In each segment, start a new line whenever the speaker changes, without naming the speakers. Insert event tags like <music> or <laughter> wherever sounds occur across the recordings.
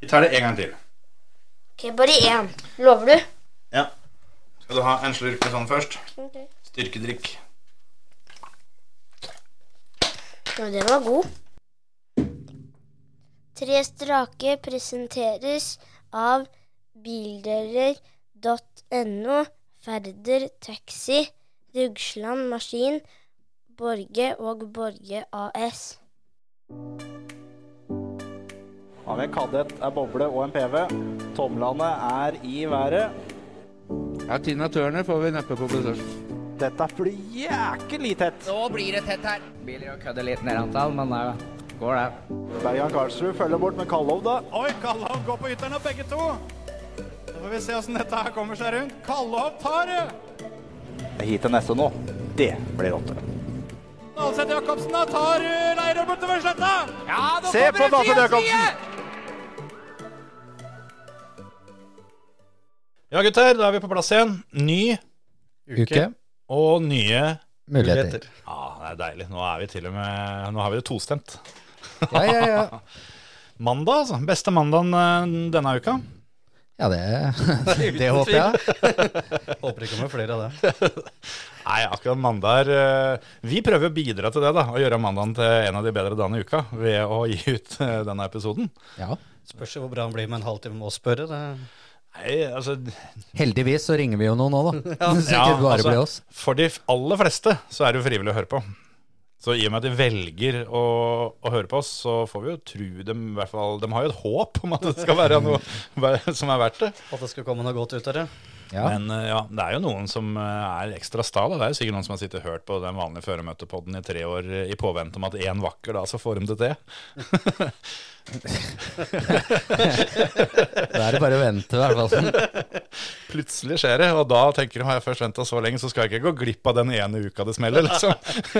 Vi tar det en gang til.
Ok, bare én. Lover du?
Ja. Skal du ha en slurk med sånn først?
Ok.
Styrkedrikk.
Ja, den var god. Tre strake presenteres av bildeler.no, Færder Taxi, Rugsland Maskin, Borge og Borge AS.
Har vi en kadett, er boble og en PV. Tomlene er i været.
Ja, Tina Turner får vi neppe på besøk.
Dette blir jæklig tett.
Nå blir det tett her. Biler og kødder litt ned antall, men det går det.
Bergan Karlsrud følger bort med Kallov, da.
Oi, Kallov går på ytterne, begge to. Så får vi se åssen dette her kommer seg rundt. Kallov tar det!
Hit til neste nå. Det blir åtte.
Dalseth Jacobsen da tar uh, Leirøy bortover sletta.
Ja,
Se på Dalseth
side,
Jacobsen.
Ja, gutter, da er vi på plass igjen. Ny
Uke.
og nye
Muligheter.
Ja, det er deilig. Nå er vi til og med Nå har vi det tostemt.
Ja, ja, ja. <laughs>
Mandag, altså. Beste mandagen eh, denne uka.
Ja, det, <laughs> det håper jeg. <laughs>
Håper ikke kommer flere av det.
Nei, akkurat mandag er eh, Vi prøver å bidra til det, da. Å gjøre mandagen til en av de bedre dagene i uka ved å gi ut eh, denne episoden.
Ja.
Spørs hvor bra han blir med en halvtime med å spørre. Det.
Nei, altså
Heldigvis så ringer vi jo noen nå, da. Så <laughs>
Ja, <laughs>
ikke bare
altså,
blir oss.
For de aller fleste så er det jo frivillig å høre på. Så i og med at de velger å, å høre på oss, så får vi jo tro dem i hvert fall De har jo et håp om at det skal være noe <laughs> som er verdt det.
At det skal komme noe godt ut av det.
Ja.
Men eh, ja, det er jo noen som eh, er ekstra sta. Det er jo sikkert noen som har sittet og hørt på den vanlige føremøtepodden i tre år eh, i påvente om at en vakker da så får de det til.
Da er det bare å vente, i hvert fall. <laughs>
Plutselig skjer det, og da tenker du har jeg først venta så lenge, så skal jeg ikke gå glipp av den ene uka det smeller, liksom.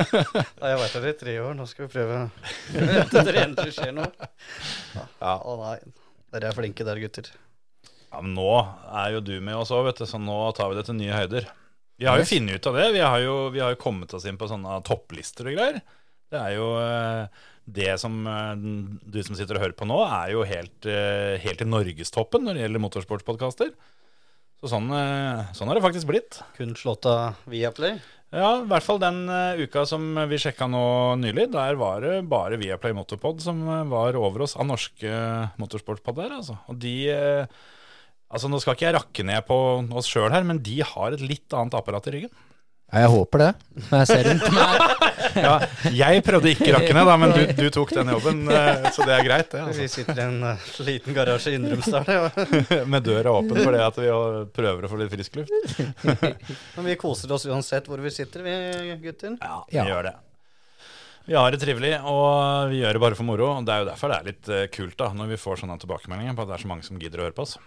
<laughs>
Nei, jeg har vært her i tre år. Nå skal vi prøve Vente til det endelig skjer noe.
Ja.
Å nei. Dere er flinke der, gutter.
Ja, men nå er jo du med oss òg, så nå tar vi det til nye høyder. Vi har jo funnet ut av det. Vi har jo, vi har jo kommet oss inn på sånne topplister og greier. Det er jo eh, det som eh, du som sitter og hører på nå, er jo helt, eh, helt i norgestoppen når det gjelder motorsportspodkaster. Så sånn, sånn har det faktisk blitt.
Kun slått av Viaplay.
Ja, i hvert fall den uka som vi sjekka nå nylig. Der var det bare Viaplay Motorpod som var over oss av norske motorsportpodder. Altså. Og de Altså, nå skal ikke jeg rakke ned på oss sjøl her, men de har et litt annet apparat i ryggen.
Ja, jeg håper det. Når jeg ser rundt meg. <laughs>
Ja, jeg prøvde ikke rakke ned, da, men du, du tok den jobben, eh, så det er greit, det.
Vi
Altså.
sitter i en uh, liten garasje i Indrumsdal. ja. <laughs>
Med døra åpen for det at vi prøver å få litt frisk luft. <laughs>
Men vi koser oss uansett hvor vi sitter, vi gutter.
Ja,
Ja.
vi gjør det. Vi har det trivelig, og vi gjør det bare for moro. og Det er jo derfor det er litt eh, kult da, når vi får sånne tilbakemeldinger på at det er så mange som gidder å høre på oss.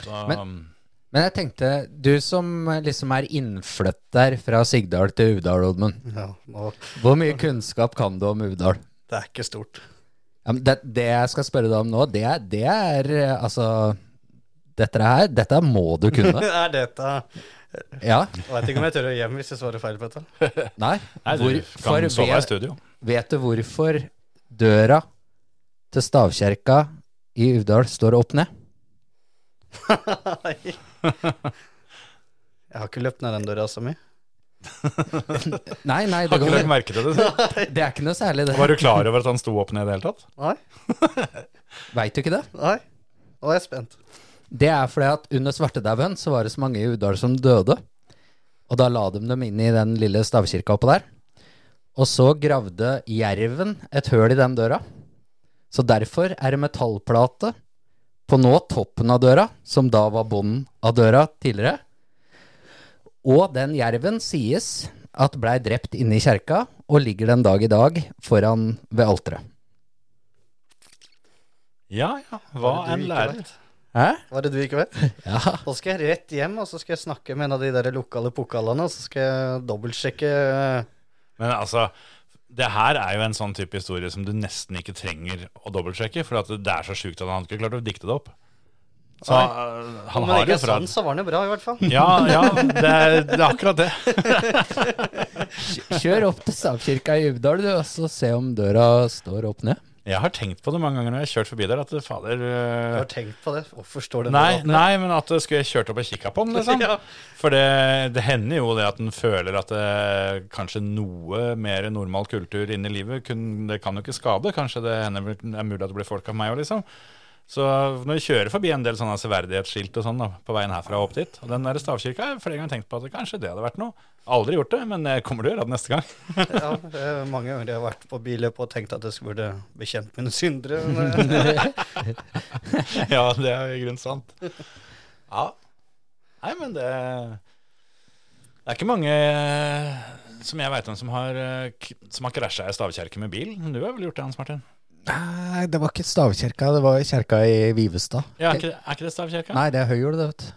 Så,
Men- Men jeg tenkte, du som liksom er innflytt der fra Sigdal til Uvdal, Oddmund.
Ja,
Hvor mye kunnskap kan du om Uvdal?
det er ikke stort.
Ja, men det, det jeg skal spørre deg om nå, det, er- det er eh, altså Dette her, dette må du kunne. <laughs>
er dette
Ja?
Jeg vet ikke om jeg tør å hjem hvis jeg svarer feil på dette.
Nei?
Nei, du
Hvorfor
kan sove i studio.
vet du hvorfor døra til stavkjerka i Uvdal står opp ned?
Jeg har ikke løpt ned den døra så mye. <laughs>
Nei, nei, det,
Har ikke lagt merke til det.
det er ikke noe særlig, det.
Var du klar over at han sto opp ned i det hele tatt?
Nei, <laughs>
Veit du ikke det?
nei. Nå er jeg spent.
Det er fordi at under svartedauden så var det så mange i Udal som døde. Og da la de dem inn i den lille stavkirka oppå der. Og så gravde jerven et høl i den døra. Så derfor er det metallplate på nå toppen av døra, som da var bunnen av døra tidligere. Og den jerven sies at blei drept inne i kjerka, og ligger den dag i dag foran ved alteret.
Ja, ja. Hva
enn er
en lærer.
Hæ?
Hva er det du ikke vet? <laughs>
Ja.
Da skal jeg rett hjem, og så skal jeg snakke med en av de der lokale pokalene, og så skal jeg dobbeltsjekke eh,
Men altså, det her er jo en sånn type historie som du nesten ikke trenger å dobbeltsjekke, for at det er så sjukt at han ikke klarte å dikte det opp. Så
Nei.
han
Men
har
ikke sant, så var han jo bra, i hvert fall.
Ja, ja, det er, det er akkurat det.
Kjør opp til stavkirka i Uvdal, du, og så se om døra står opp ned.
Jeg har tenkt på det mange ganger når jeg har kjørt forbi der, at fader
Du
eh,
har tenkt på det? Hvorfor står det
Nei, nei, men at det skulle jeg kjørt opp og kikka på den, liksom. <laughs>
Ja.
For det, det hender jo det at en føler at det kanskje noe mer normal kultur inn i livet kun, Det kan jo ikke skade. Kanskje det hender, er mulig at det blir folk av meg òg, liksom. Så når vi kjører forbi en del sånne severdighetsskilt og sånn da, på veien herfra og opp dit Og den der stavkirka har jeg flere ganger tenkt på at kanskje det hadde vært noe. Aldri gjort det, men jeg kommer til å gjøre det neste gang. <laughs>
Ja, mange ganger jeg har vært på billøp og tenkt at jeg skulle bekjent mine syndere. <laughs>
Ja, det er i grunnen sant. Ja. Nei, men det Det er ikke mange eh, som jeg veit om som har, eh, som har krasja i stavkirke med bil. Du har vel gjort det, Hans Martin?
Nei, det var ikke stavkirka, det var kjerka i Vivestad.
Ja, er ikke, er ikke det stavkirka?
Nei, det er Høyhjul, det, vet du.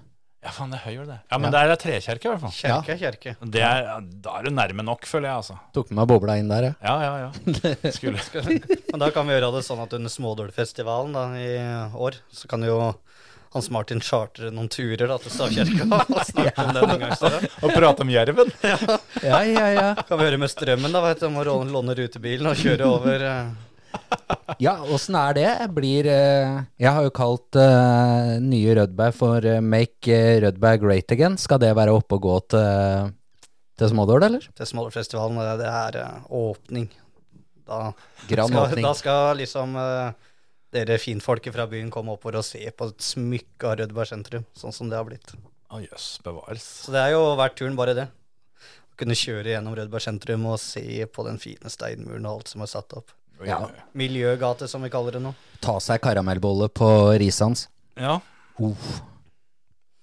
Ja, faen, det er høyere, det. Ja, men det er ei trekjerke, i hvert fall.
kjerke er kjerke.
Det er, da er du nærme nok, føler jeg, altså.
Tok med meg bobla inn der, ja.
Ja, ja, ja. <laughs> Skulle
Men da kan vi gjøre det sånn at under Smådølfestivalen da, i år, så kan jo Hans Martin chartre noen turer da, til Stavkirka og <laughs> snakke om den en gang. Så
Og prate om jerven.
Ja, ja, ja.
kan vi høre med strømmen, da, vet du, om å låne rutebilen og kjøre over eh,
Ja, åssen er det? Blir eh, Jeg har jo kalt eh, nye Rødberg for eh, Make eh, Rødberg Great Again. Skal det være oppe og gå til, til Smådål, eller?
til Smådålfestivalen. Det det er eh, åpning. Da
Grand
skal,
åpning.
da skal liksom dere finfolket fra byen komme oppover og se på et smykke av Rødberg sentrum, sånn som det har blitt.
Å, jøss, bevares.
Så det er jo verdt turen, bare det. Å kunne kjøre gjennom Rødberg sentrum og se på den fine steinmuren og alt som er satt opp.
Ja.
Miljøgate, som vi kaller det nå.
Ta seg karamellbolle på Risans.
Ja.
Uh.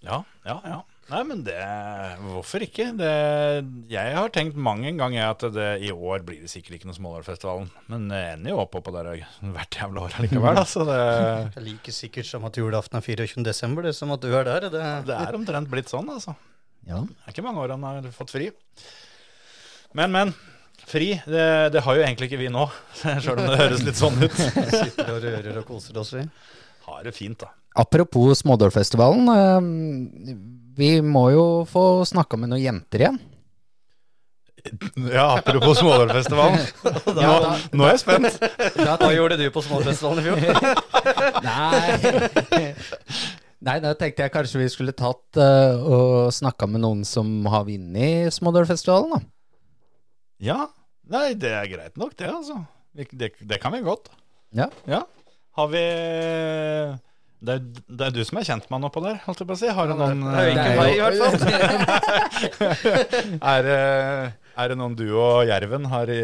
Ja, ja, ja. Nei, men det Hvorfor ikke? Det, jeg har tenkt mange en gang at det, i år blir det sikkert ikke noe Smålårfestivalen. Men det ender jo opp på der hvert jævla år allikevel. Altså, det, <laughs>
Det er like sikkert som at julaften er 24. desember, det som at du er der. Det,
det er omtrent blitt sånn, altså.
Ja.
Det er ikke mange år han har fått fri. Men, men. Fri, det, det har jo egentlig ikke vi nå, <laughs> sjøl om det høres litt sånn ut. <laughs>
sitter og rører og koser oss, vi.
Har det fint, da.
Apropos Smådølfestivalen. eh, vi må jo få snakka med noen jenter igjen.
Ja, apropos Smådalfestivalen. <laughs> Nå, nå er jeg spent.
Hva gjorde du på Smådølfestivalen i fjor?
Nei. Nei, da tenkte jeg kanskje vi skulle tatt uh, og snakka med noen som har vunnet Smådølfestivalen, da.
Ja. Nei, det er greit nok, det, altså. Det, Det, det kan vi godt.
Ja.
Ja. Har vi det er, det er du som er kjentmann oppå der, holdt jeg på å si. Har du noen
Det er ikke
er
meg, i hvert fall. <laughs>
er, det- er det noen du og Jerven har i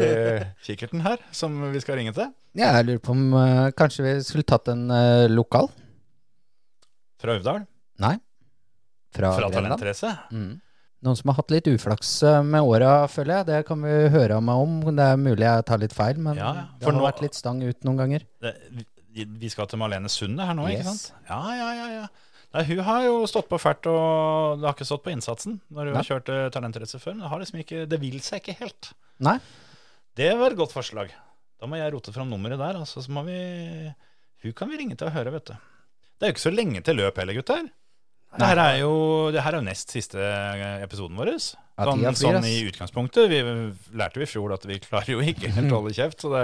kikkerten her, som vi skal ringe til?
Ja, jeg lurer på om uh, kanskje vi skulle tatt en uh, lokal?
Fra Uvdal?
Nei. Fra,
Fra? Talentrace?
Mm. Noen som har hatt litt uflaks eh, med åra, føler jeg. Det kan vi høre meg om. Det er mulig jeg tar litt feil, men
Ja,
det har
nå-
vært litt stang ut noen ganger.
Det, vi, skal til Malene Sunde her nå, ikke sant? Ja, ja, ja. ja. Nei, hun har jo stått på fælt, og det har ikke stått på innsatsen når hun
Nei.
har kjørt uh, talentrace før. Men det, har liksom ikke, det vil seg ikke helt.
Nei.
Det var et godt forslag. Da må jeg rote fram nummeret der, altså, så må vi Hun kan vi ringe til og høre, vet du. Det er jo ikke så lenge til løp heller, gutter. Det her er jo, det her er jo nest siste episoden vår. Sånn, sånn i utgangspunktet. Vi lærte jo i fjor at vi klarer jo ikke helt å holde kjeft, så det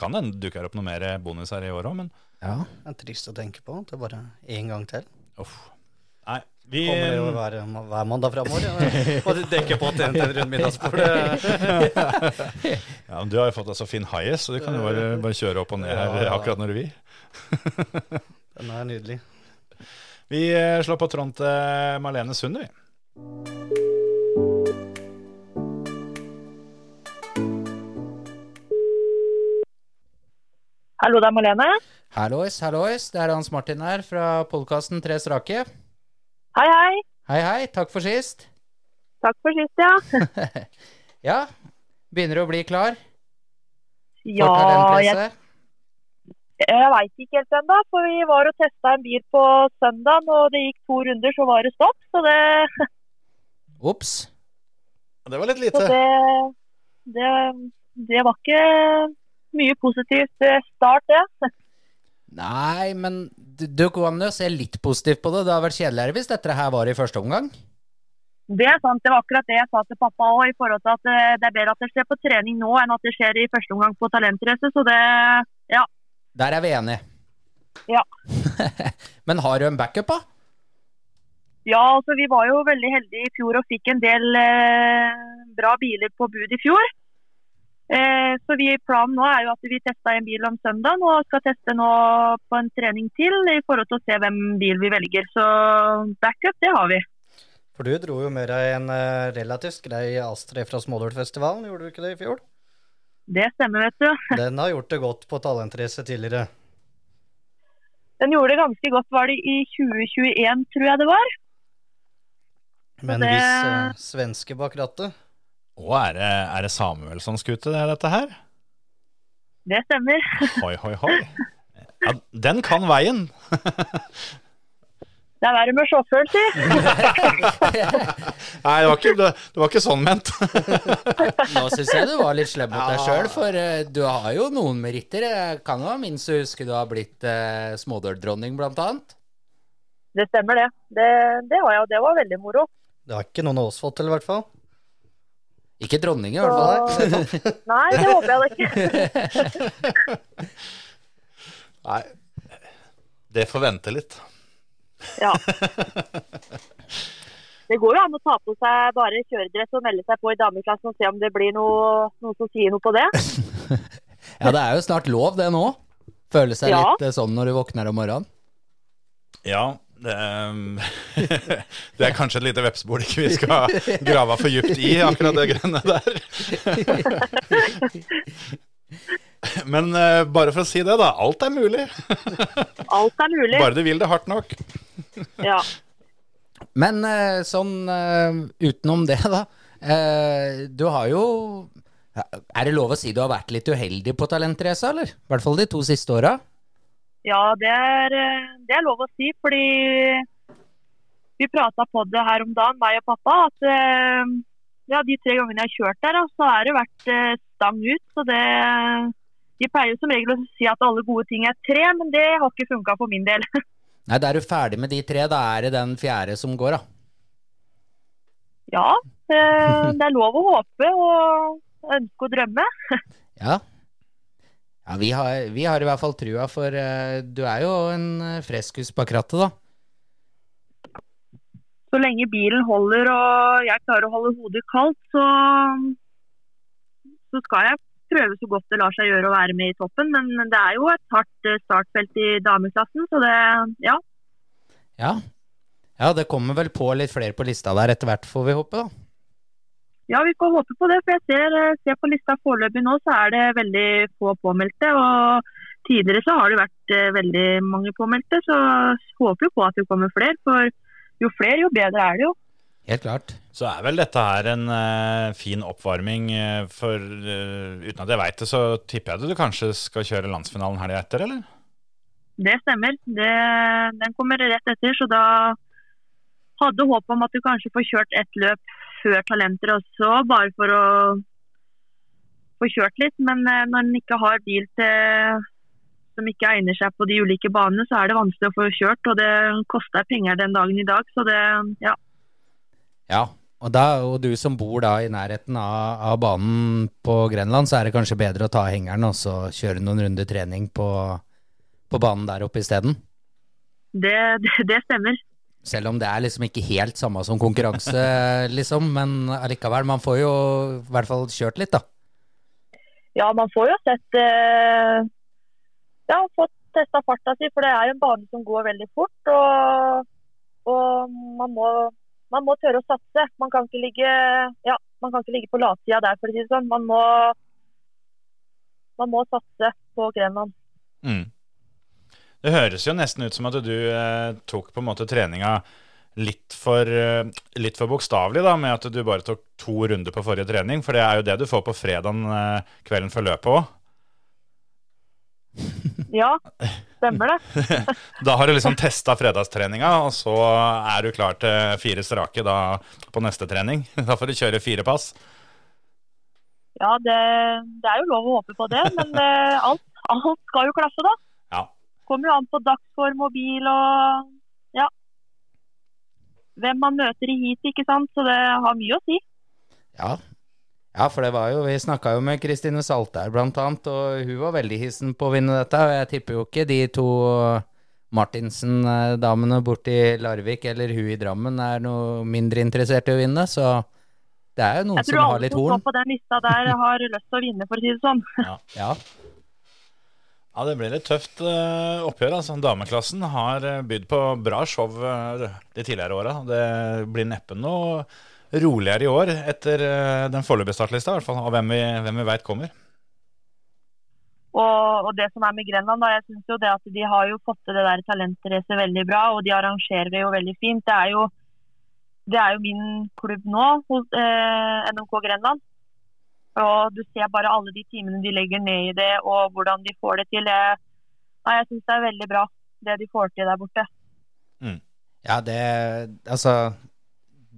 kan hende det dukker opp noe mer bonus her i år òg, men
Ja.
Det er trist å tenke på. Det er bare én gang til.
uff. Nei, vi
Kommer jo hver, hver mandag framover. Ja. <laughs> Og dekker på til en rundt middagsbordet. <laughs>
ja, men Du har jo fått deg så fin high, så du kan jo bare, bare kjøre opp og ned her akkurat når du vil.
Den er nydelig.
Vi eh, slår på tråden til Malene Sunde, vi.
Hallo, det er Malene.
Hallois, hallois. Det er Hans Martin her fra podkasten Tre strake.
Hei, hei.
Hei, hei. Takk for sist.
Takk for sist, ja. <laughs>
Ja, begynner du å bli klar
Ja, jeg? Jeg veit ikke helt ennå. For vi var og testa en bil på søndag, og det gikk to runder, så var det stopp. Så det, <laughs>
Ops.
Det var litt
så
lite.
det, det, det var ikke mye positivt eh, start, det. <laughs>
Nei, men du, kan jo se litt positivt på det. Det hadde vært kjedeligere hvis dette her var i første omgang.
Det er sant. Det var akkurat det jeg sa til pappa òg, i forhold til at eh, det er bedre at det skjer på trening nå enn at det skjer i første omgang på talentrace. Så det.
Der er vi enige.
Ja. <laughs>
Men har du en backup, da?
Ja, altså vi var jo veldig heldige i fjor og fikk en del eh, bra biler på bud i fjor. Eh, så vi, planen nå er jo at vi testa en bil om søndagen og skal teste nå på en trening til i forhold til å se hvem bil vi velger. Så backup, det har vi.
For du dro jo med deg en eh, relativt grei Astrid fra Smådølfestivalen, gjorde du ikke det i fjor?
Det stemmer, vet du. <laughs>
Den har gjort det godt på talentrace tidligere.
Den gjorde det ganske godt, var det i 2021, tror jeg det var.
Men
det-
hvis uh, svenske bak rattet
Og er det, er det Samuelsson-skute, det er dette her?
Det stemmer. <laughs>
Hoi, hoi, hoi. Ja, den kan veien. <laughs>
Det er verre med sjåføren, si. <laughs>
Nei, det var ikke, det, det var ikke sånn ment. <laughs>
Nå syns jeg du var litt slem mot deg sjøl, for uh, du har jo noen meritter. Jeg kan jo minst huske du har blitt uh, smådøldronning, blant annet.
Det stemmer, det. det. Det har jeg, og det var veldig moro.
Det har ikke noen av oss fått til, i hvert fall.
Ikke dronning, i hvert fall.
Så- <laughs> Nei, det håper jeg da ikke.
Nei, det får vente litt.
Ja. <laughs> Det går jo an å ta på seg bare kjøredress og melde seg på i dameklassen og se om det blir noe, noen som sier noe på det. <laughs>
Ja, det er jo snart lov, det nå. Føle seg
Ja.
litt eh, sånn når du våkner om morgenen.
Ja, det, ehm, <laughs> det er kanskje et lite vepsebol ikke vi skal grave for djupt i, akkurat det grønne der. Men eh, bare for å si det, da. Alt er mulig.
Alt er mulig.
Bare du vil det hardt nok. <laughs>
Ja.
Men eh, sånn eh, utenom det, da. eh, du har jo Er det lov å si du har vært litt uheldig på talentrace, eller? I hvert fall de to siste åra.
Ja, det er, det er lov å si, fordi vi prata på det her om dagen, meg og pappa, at ja, de tre gangene jeg har kjørt der, så har det vært stang ut. Så det De pleier som regel å si at alle gode ting er tre, men det har ikke funka for min del. <laughs>
Nei, da er du ferdig med de tre. Da er det den fjerde som går, da.
Ja, eh, <laughs> det er lov å håpe og ønske og drømme. <laughs>
Ja. Ja, vi har, vi har i hvert fall trua, for eh, du er jo en uh, freskus bak rattet, da.
Så lenge bilen holder og jeg klarer å holde hodet kaldt, så, så skal jeg prøve så godt det lar seg gjøre å være med i toppen. Men det er jo et hardt eh, startfelt i dameklassen, så det ja.
Ja. ja, det kommer vel på litt flere på lista der etter hvert, får vi håpe, da.
Ja, vi får håpe på det. For jeg ser, eh, ser på lista foreløpig nå, så er det veldig få påmeldte. Og tidligere så har det vært eh, veldig mange påmeldte, så håper jo på at det kommer flere. For jo flere, jo bedre er det jo.
Helt klart.
Så er vel dette her en uh, fin oppvarming uh, for uh, Uten at jeg veit det, så tipper jeg at du kanskje skal kjøre landsfinalen helga etter, eller?
Det stemmer. Det, den kommer rett etter, så da hadde håp om at du kanskje får kjørt ett løp før talenter også, bare for å få kjørt litt. Men når en ikke har bil til, som ikke egner seg på de ulike banene, så er det vanskelig å få kjørt. Og det koster penger den dagen i dag, så det ja.
Ja, og, da, og du som bor da i nærheten av, av banen på Grenland, så er det kanskje bedre å ta hengeren og så kjøre noen runder trening på, på banen der oppe isteden?
Det, det, det stemmer.
Selv om det er liksom ikke helt samme som konkurranse, <laughs> liksom, men allikevel, man får jo i hvert fall kjørt litt, da.
Ja, man får jo sett eh, Ja, fått testa farta si, for det er jo en bane som går veldig fort. Og, og man, må, man må tørre å satse. Man kan ikke ligge, ja, man kan ikke ligge på latsida der, for å si det sånn. Man må, man må satse på Grenland.
Mm. Det høres jo nesten ut som at du eh, tok på en måte treninga litt for, eh, litt for bokstavelig, da, med at du bare tok to runder på forrige trening. For det er jo det du får på fredagen eh, kvelden før løpet òg.
Ja, <laughs> stemmer det. <laughs>
Da har du liksom testa fredagstreninga, og så er du klar til fire strake da på neste trening. <laughs> Da får du kjøre fire pass.
Ja, det, det er jo lov å håpe på det, men eh, alt, alt skal jo klaffe, da.
Ja.
Kommer jo an på dagsform og bil og ja. Hvem man møter i heat, ikke sant. Så det har mye å si.
Ja. Ja, for det var jo, vi snakka jo med Kristine Saltær blant annet, og hun var veldig hissen på å vinne dette. Og jeg tipper jo ikke de to Martinsen-damene borti Larvik eller hun i Drammen er noe mindre interessert i å vinne, så det er jo noen
Jeg
som
tror
har
alle
litt
som står
horn.
på den lista der, har lyst til å vinne, for å si det sånn. <laughs>
Ja.
Ja, det blir litt tøft eh, oppgjør. altså. Dameklassen har eh, bydd på bra show eh, de tidligere åra. Det blir neppe noe roligere i år etter eh, den foreløpige startlista, i hvert fall, og hvem vi, hvem vi veit kommer.
Og, og det som er med Grenland, da, jeg synes jo det at de har jo fått til det der talentracet veldig bra, og de arrangerer det jo veldig fint. Det er jo, det er jo min klubb nå, hos eh, NMK Grenland. Og du ser bare alle de timene de legger ned i det, og hvordan de får det til. Jeg, ja, jeg syns det er veldig bra, det de får til der borte.
Ja, det Altså,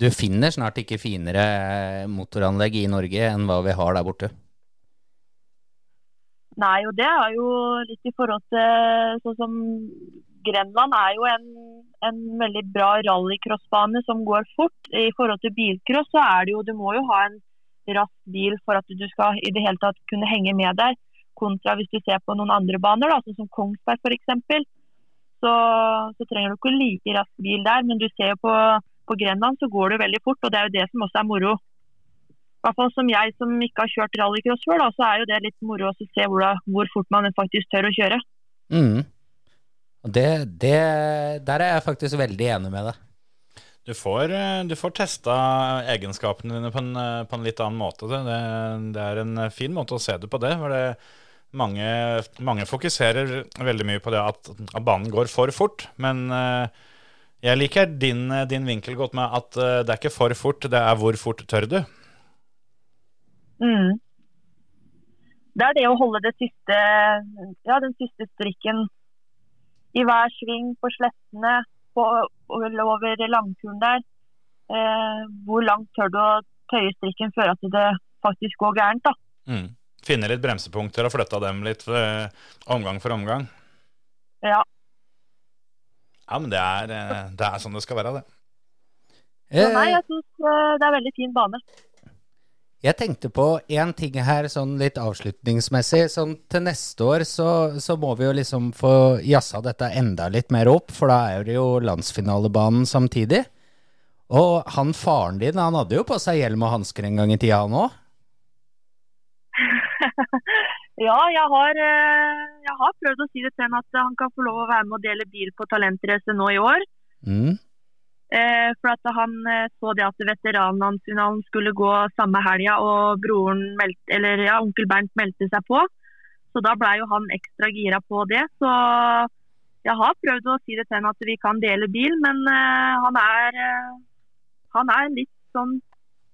du finner snart ikke finere motoranlegg i Norge enn hva vi har der borte.
Nei, og det er jo litt i forhold til sånn som Grenland er jo en, en veldig bra rallycrossbane som går fort. I forhold til bilcross så er det jo Du må jo ha en rask bil for at du skal i det hele tatt kunne henge med der. Kontra hvis du ser på noen andre baner, da, sånn som Kongsberg f.eks. Så, så trenger du ikke like rask bil der, men du ser jo på, på Grenland så går det veldig fort. Og det er jo det som også er moro. I hvert fall som jeg som ikke har kjørt rallycross før, da, så er jo det litt moro å se hvor, hvor fort man faktisk tør å kjøre.
Mm. Det, det Der er jeg faktisk veldig enig med deg.
Du får, eh, du får testa egenskapene dine på en, eh, på en litt annen måte. Det, det- er en fin måte å se det på det. For det mange, mange fokuserer veldig mye på det at, at banen går for fort. Men eh, jeg liker din, eh, din vinkel godt med at eh, det er ikke for fort, det er hvor fort tør du.
Mm. Det er det å holde det siste, ja, den siste strikken i hver sving på slettene, på, over langturen der. Eh, hvor langt tør du å tøye strikken før at det faktisk går gærent, da.
Mm. Finne litt bremsepunkter og flytta dem litt eh, omgang for omgang.
Ja.
Ja, men det er, eh, det er sånn det skal være, det.
Eh, nei, jeg syns eh, det er veldig fin bane.
Jeg tenkte på én ting her, sånn litt avslutningsmessig. Sånn til neste år så, så må vi jo liksom få jazza dette enda litt mer opp, for da er det jo landsfinalebanen samtidig. Og han faren din, han hadde jo på seg hjelm og hansker en gang i tida, han òg. <laughs>
Ja, jeg har, eh, jeg har prøvd å si det til ham at han kan få lov å være med og dele bil på Talentrace nå i år.
Mm.
Eh, for at han eh, så det at veteranlandsfinalen skulle gå samme helga, og broren meldte, eller ja, onkel Bernt meldte seg på. Så da blei jo han ekstra gira på det. Så jeg har prøvd å si det til ham at vi kan dele bil, men eh, han er eh, han er litt sånn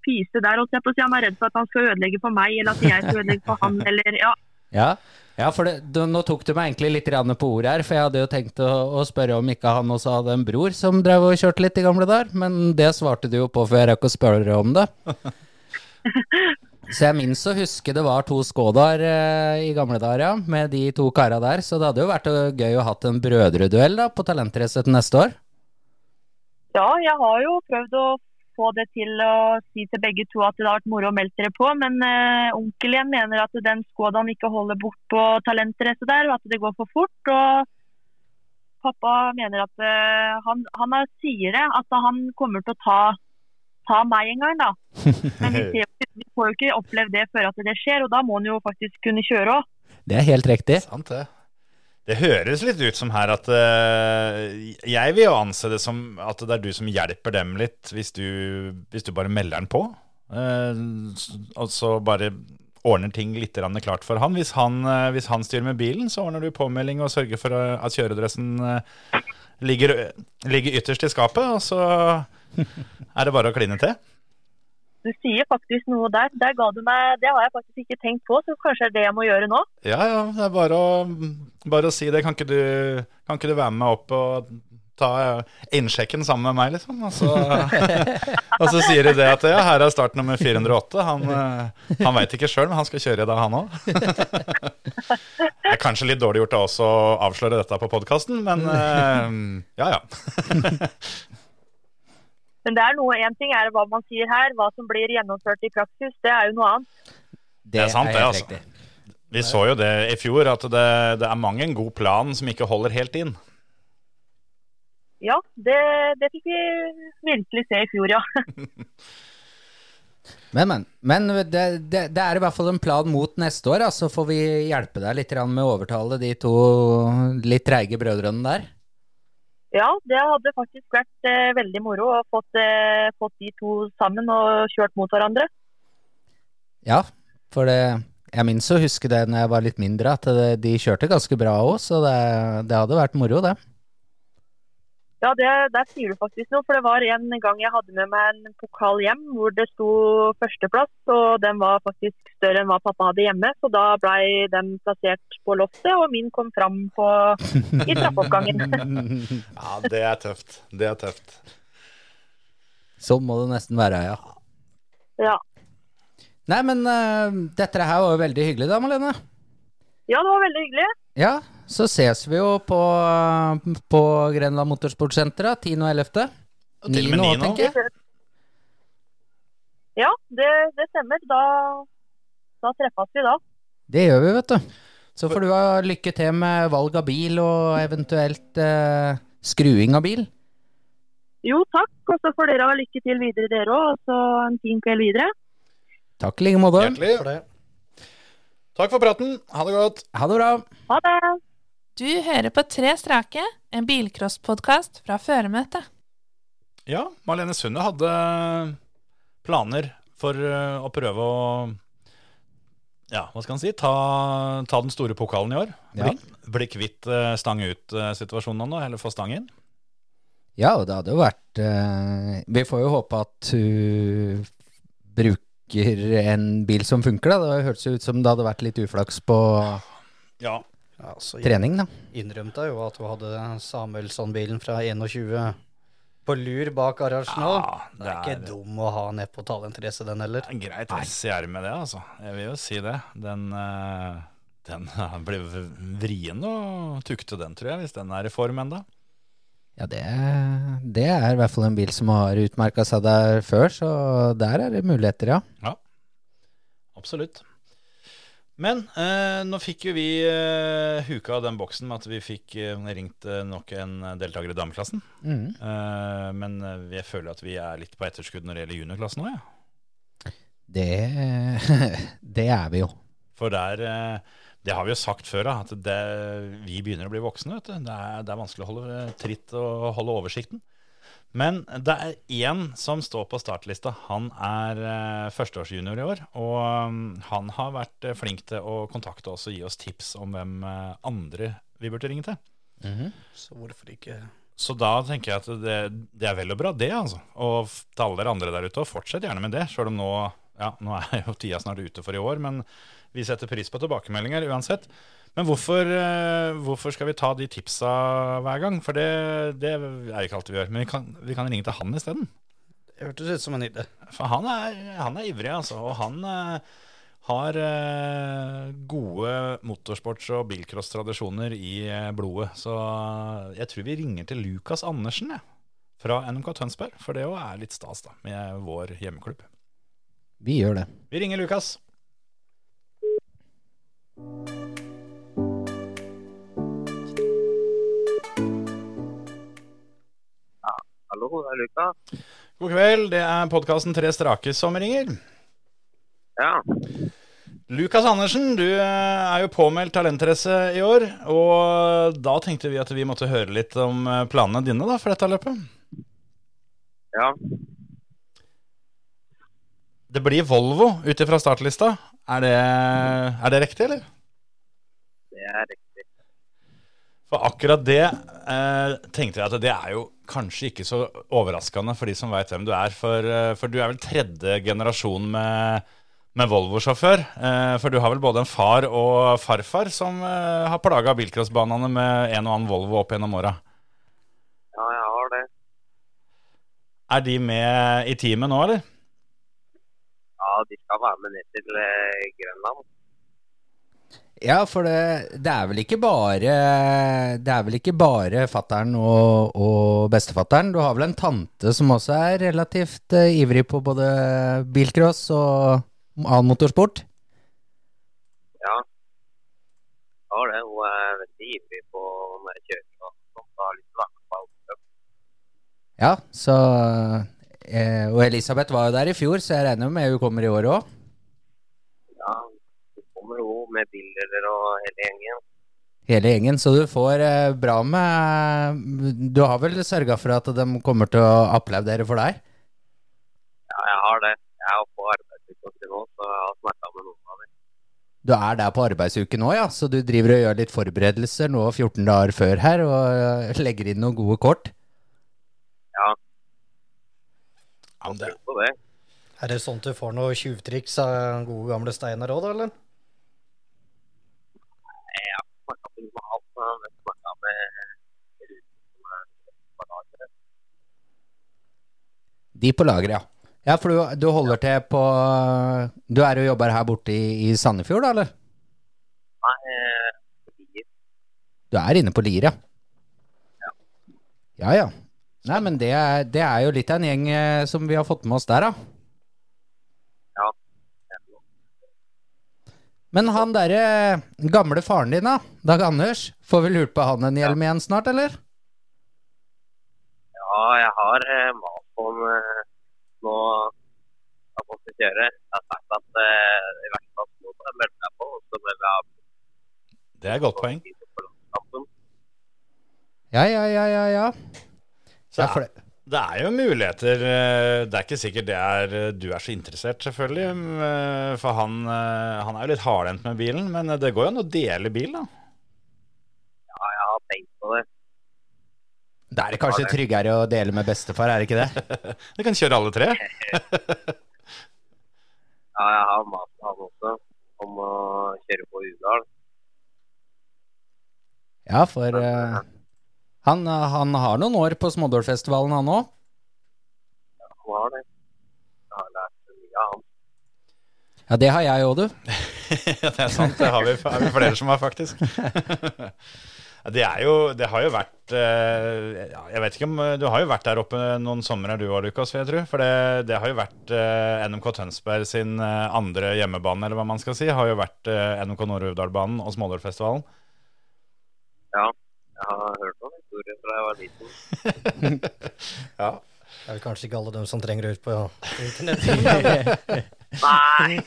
pyse der, Også. Han er redd for at han skal ødelegge for meg, eller at jeg skal ødelegge for han, <laughs> eller ja.
Ja, ja for det, du, nå tok du meg egentlig litt på ordet her, for jeg hadde jo tenkt å, å spørre om ikke han også hadde en bror som drev og kjørte litt i gamle dager, men det svarte du jo på før jeg rakk å spørre om det. <laughs> Så jeg minnes å huske det var to Skodaer eh, i gamle dager, ja, med de to kara der, så det hadde jo vært eh, gøy å hatt en brødreduell da, på Talentrace til neste år.
Ja, jeg har jo prøvd å få det til å si til begge to at det har vært moro å melde dere på, men eh, onkel igjen mener at den Skodaen ikke holder bort på talentrace der, og at det går for fort. og Pappa mener at eh, han, han er- sier det, at han kommer til å ta, ta meg en gang, da. <laughs> Men vi, ser, vi får jo ikke oppleve det før at det skjer, og da må han jo faktisk kunne kjøre òg.
Det er helt riktig.
Sant det. Det høres litt ut som her at uh, Jeg vil jo anse det som at det er du som hjelper dem litt, hvis du, hvis du bare melder den på. Uh, og så bare ordner ting litt klart for han. Hvis, han. eh, hvis han styrer med bilen, så ordner du påmelding og sørger for eh, at kjøredressen ligger, ligger ytterst i skapet, og så er det bare å kline til.
Du sier faktisk noe der. Der ga du meg, Det har jeg faktisk ikke tenkt på, så kanskje det er det jeg må gjøre nå.
Ja, ja, det er bare å, bare å si det. Kan ikke, du, kan ikke du være med opp og ta innsjekken sammen med meg, liksom? Og så, <laughs> og så sier de det at ja, her er startnummer 408. Han, han veit ikke sjøl, men han skal kjøre i dag, han òg. <laughs> Det er kanskje litt dårlig gjort av oss å avsløre dette på podkasten, men <laughs> eh, ja, ja.
Men det er noe, en ting er hva man sier her, hva som blir gjennomført i praksis, det er jo noe annet.
Det er sant, det, altså.
riktig.
Vi så jo det i fjor, at det, det er mang en god plan som ikke holder helt inn.
Ja, det, det fikk vi virkelig se i fjor, ja. <laughs>
Men, men. Men det, det, det er i hvert fall en plan mot neste år, Så så får vi hjelpe deg litt med å overtale de to litt treige brødrene der.
Ja, det hadde faktisk vært eh, veldig moro å fått, eh, fått de to sammen og kjørt mot hverandre.
Ja, for det Jeg minnes å huske det når jeg var litt mindre, at det, de kjørte ganske bra òg, så det, det hadde vært moro, det.
Ja, det, der sier du faktisk noe. For det var en gang jeg hadde med meg en pokal hjem hvor det sto førsteplass, og den var faktisk større enn hva pappa hadde hjemme. Så da blei den plassert på loftet, og min kom fram på, i trappeoppgangen. <laughs>
Ja, det er tøft. Det er tøft.
Sånn må det nesten være, ja.
ja.
Nei, men uh, dette her var jo veldig hyggelig da, Malene.
ja, det var veldig hyggelig.
Ja, så ses vi jo på, på Grenland Motorsportsenter da, 10. og 11.
Og til og med
9.
ni nå.
tenker jeg.
Ja, det, det stemmer. Da, da treffes vi da.
Det gjør vi, vet du. Så får du ha lykke til med valg av bil og eventuelt eh, skruing av bil.
Jo, takk. Og så får dere ha lykke til videre, dere òg. Og så en fin kveld videre.
Takk i like måte.
Hjertelig.
For det.
Takk for praten. Ha det godt.
Ha det bra.
Ha det!
Du hører på Tre strake, en bilcrosspodkast fra føremøtet.
Ja, Malene Sunde hadde planer for eh, å prøve å ja, hva skal han si, ta, ta den store pokalen i år.
Ja.
Bli, bli kvitt eh, stang ut-situasjonen nå, eller få stang inn.
Ja, og det hadde jo vært eh, Vi får jo håpe at hun bruker en bil som funker, da. Det hørtes jo ut som det hadde vært litt uflaks på
Ja.
Ja, så
trening, da.
innrømte jo at hun hadde Samuelsson-bilen fra 21 på lur bak garasjen nå.
Ja,
det er ikke dum å ha ned på talentrace, den heller.
Ja, er greit S i ermet, det, altså. Jeg vil jo si det. Den, eh, den <laughs> blir vrien å tukte, den, tror jeg, hvis den er i form enda.
Ja, det, det er i hvert fall en bil som har utmerka seg der før, så der er det muligheter, ja. ja.
Absolutt. Men eh, nå fikk jo vi eh, huka den boksen med at vi fikk eh, ringt eh, nok en deltaker i dameklassen.
Mm.
Eh, men eh, jeg føler at vi er litt på etterskudd når det gjelder juniorklassen òg, ja.
Det, <laughs> det er vi jo.
For der Det har vi jo sagt før, da, at det, vi begynner å bli voksne. vet du. Det er, det er vanskelig å holde tritt og holde oversikten. Men det er én som står på startlista. Han er uh, førsteårsjunior i år. Og um, han har vært eh, flink til å kontakte oss og gi oss tips om hvem uh, andre vi burde ringe til.
Så hvorfor ikke
Så da tenker jeg at det, det er vel og bra, det. altså. Og til alle dere andre der ute, og fortsett gjerne med det. Sjøl om nå, ja, nå er jo tida snart ute for i år, men vi setter pris på tilbakemeldinger uansett. Men hvorfor, eh, hvorfor skal vi ta de tipsa hver gang? For det, det er ikke alltid vi gjør. Men vi kan, vi kan ringe til han isteden.
Det hørtes ut som en idé.
For han er, han er ivrig, altså. Og han eh, har eh, gode motorsports- og bilcross-tradisjoner i blodet. Så jeg tror vi ringer til Lukas Andersen, jeg. Fra NMK Tønsberg. For det òg er litt stas, da, med vår hjemmeklubb.
Vi gjør det.
Vi ringer Lukas.
Hallo, det er Lukas.
God kveld, det er podkasten Tre strake som ringer.
Ja.
Lukas Andersen, du eh, er jo påmeldt talentrace i år. Og da tenkte vi at vi måtte høre litt om eh, planene dine da, for dette løpet.
Ja.
Det blir Volvo ut ifra startlista. Er det, er det riktig, eller?
Det er riktig.
For akkurat det eh, tenkte jeg at det er jo kanskje ikke så overraskende for de som veit hvem du er. For, eh, for du er vel tredje generasjon med, med Volvo-sjåfør. Eh, for du har vel både en far og farfar som eh, har plaga bilcrossbanene med en og annen Volvo opp gjennom åra.
Ja, jeg har det.
Er de med i teamet nå, eller?
Ja, de skal være med ned til eh, Grønland.
Ja, for det, det er vel ikke bare Det er vel ikke bare fattern og, og bestefatteren. Du har vel en tante som også er relativt uh, ivrig på både bilcross og annen motorsport?
Ja. Har det. Hun er veldig ivrig på når jeg kjører og har lyst til å være med på alt.
Ja, så eh, Og Elisabeth var jo der i fjor, så jeg regner med hun kommer i år òg.
Ja, hun kommer jo med bilder og hele gjengen.
Hele gjengen, så du får eh, bra med Du har vel sørga for at de kommer til å applaudere for deg?
Ja, jeg har det. Jeg er på arbeidsuke nå, så jeg har snakka med noen av dem.
Du er der på arbeidsuke nå, ja, så du driver og gjør litt forberedelser nå 14 dager før her, og eh, legger inn noen gode kort?
Ja.
Ja, det,
det.
Er det sånn at du får noe tjuvtriks av gode gamle Steinar òg, da, eller?
Jeg har snakka med av. Jeg snakka med.
De på lageret, ja. Ja, for du, du holder til på Du er og jobber her borte i, i Sandefjord, da, eller?
Nei, Lier. fordi
Du er inne på Lier, ja? Ja ja. Nei, men det er, det er jo litt av en gjeng eh, som vi har fått med oss der, da.
Ja.
Men han derre gamle faren din, da, Dag Anders, får vi lurt på han en hjelm igjen snart, eller?
Ja, jeg har eh, mast på ham eh, nå Jeg han skal kjøre. Jeg har sagt at eh, i hvert fall må jeg melde meg på, så vil jeg ha
det er et godt poeng.
Ja, ja, ja, ja, ja.
Så
Ja, for det,
Det er jo muligheter. eh, Det er ikke sikkert det er eh, du er så interessert, selvfølgelig. eh, For han, han er jo litt hardhendt med bilen, men det går jo an å dele bil, da.
Ja, jeg har tenkt på det.
da er det kanskje tryggere å dele med bestefar, er det ikke det? <laughs>
Du kan kjøre alle tre. <laughs>
Ja, jeg har mast med han også om å kjøre på Udal.
Ja, for eh, han, han har noen år på Smådålfestivalen, han òg.
Han har det. Jeg har lært mye av han.
Ja, det har jeg òg, du. <laughs>
Ja, det er sant. Det har vi, er vi flere som har, faktisk. <laughs> Det, er jo, det har jo vært eh, Jeg vet ikke om Du har jo vært der oppe noen somre du òg, Lukas, vil jeg tro. For det, det har jo vært eh, NMK Tønsberg sin eh, andre hjemmebane, eller hva man skal si. Har jo vært eh, NMK Nord-Uvdalbanen og Smådølfestivalen.
Ja, jeg har hørt noen historier fra jeg var liten. <laughs>
Ja.
Det er vel kanskje ikke alle dem som trenger ut på internett. <laughs>
Nei! <laughs>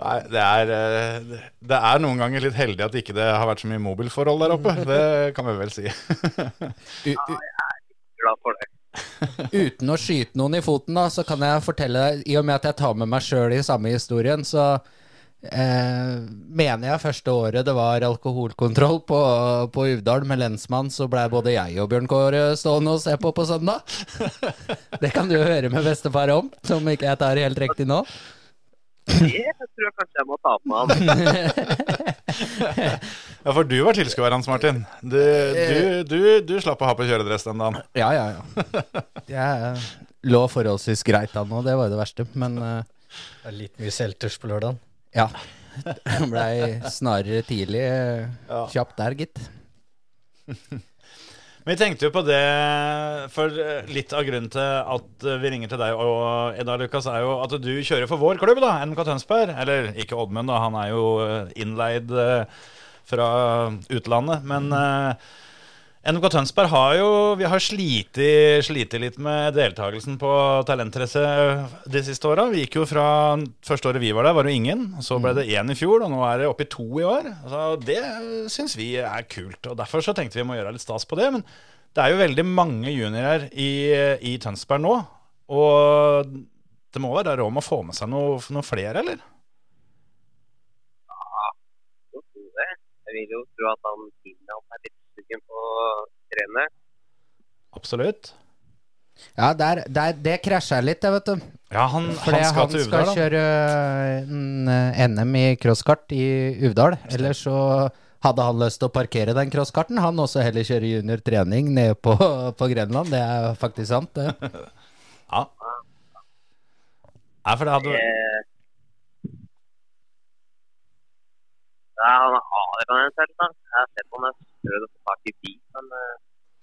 Nei, det er, eh, det er noen ganger litt heldig at ikke det har vært så mye mobilforhold der oppe. Det kan vi vel si.
U er
Glad for det.
uten å skyte noen i foten, da, så kan jeg fortelle deg, i og med at jeg tar med meg sjøl i samme historien, så eh, mener jeg første året det var alkoholkontroll på, på Uvdal med lensmann, så blei både jeg og Bjørn Kåre stående og se på på søndag. <laughs> Det kan du jo høre med bestefar om, som ikke jeg tar helt riktig nå.
Det tror jeg kanskje jeg må ta på meg. <laughs>
Ja, for du var tilskuer, Hans Martin. Du, du, du, du slapp å ha på kjøredress den dagen.
Ja, ja, ja. <laughs> Jeg lå forholdsvis greit an nå, det var jo det verste, men uh...
Det er litt mye selters på lørdagen.
Ja. <laughs> Blei snarere tidlig ja. kjapt der, gitt. <laughs>
Vi tenkte jo på det, for eh, litt av grunnen til at eh, vi ringer til deg og Edda Lukas, er jo at du kjører for vår klubb, da, NK Tønsberg. Eller ikke Oddmund, da, han er jo eh, innleid eh, fra utlandet. Men eh, NK Tønsberg har jo Vi har slitt litt med deltakelsen på talentrace de siste åra. Vi gikk jo fra første året vi var der, var det ingen. Så ble det én i fjor, og nå er det oppe i to i år. Altså, det syns vi er kult. og Derfor så tenkte vi må gjøre litt stas på det. Men det er jo veldig mange juniorer i, i Tønsberg nå. Og det må være råd med å få med seg noe, noe flere, eller?
Så tror jeg. Jeg vil jo tro at han Finland er litt sugen på å trene.
Absolutt.
Ja, der, der, det krasja litt, det, vet du.
Ja, han,
Fordi
han skal
han
til Uvdal, skal
kjøre en, eh, NM i crosskart i Uvdal. Eller så hadde han lyst til å parkere den crosskarten. Han også heller kjøre junior trening nede på, på Grenland. Det er faktisk sant, det. <laughs>
Ja. Nei, for det hadde
Ja, han er Adrian selv, da. Jeg har sett om jeg prøvd å få tak i bil, men eh,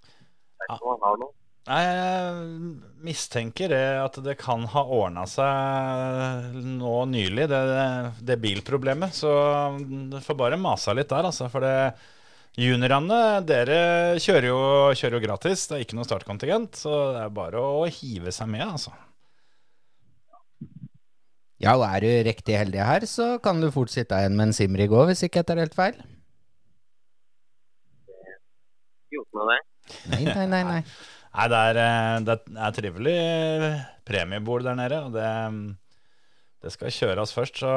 jeg vet ikke om han har noe.
Nei, Jeg mistenker det at det kan ha ordna seg nå nylig, det, det bilproblemet. Så du får bare masa litt der, altså. For det, juniorene, dere kjører jo, kjører jo gratis. Det er ikke noe startkontingent, så det er bare å hive seg med, altså.
Ja, og er du riktig heldig her, så kan du fort sitte igjen med en Simrig òg, hvis ikke jeg tar helt feil.
Gjort med det.
Nei, nei, nei. nei. <laughs>
Nei, det er, eh, det er trivelig premiebord der nede, og det, det skal kjøres først, så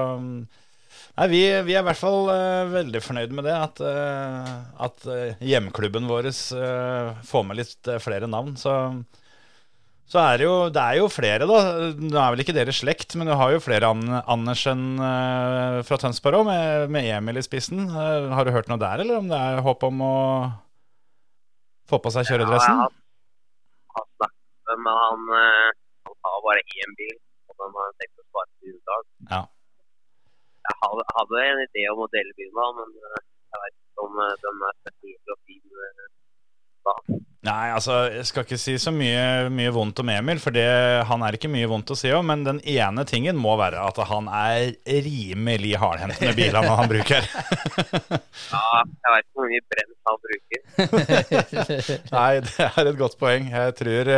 Nei, vi, vi er i hvert fall uh, veldig fornøyd med det, at, uh, at eh, hjemklubben vår uh, får med litt eh, flere navn. Så, så er det jo Det er jo flere, da. Nå er vel ikke dere slekt, men du har jo flere An Andersen eh, fra Tønsberg òg, med, med Emil i spissen. Eh, har du hørt noe der, eller om det er håp om å få på seg kjøredressen?
Ja, jeg har, med men han, eh, han har bare én bil, og den har han tenkt å spare til uttak.
Ja.
Jeg hadde, hadde en idé om å dele bilen, men jeg vet ikke om den er spesiell og fin.
Nei, altså, jeg skal ikke si så mye, mye vondt om Emil, for det, han er ikke mye vondt å si om. Men den ene tingen må være at han er rimelig hardhendt med bilene han bruker. <laughs>
Ja, jeg vet ikke hvor mye brems han bruker. <laughs>
Nei, det er et godt poeng. Jeg tror,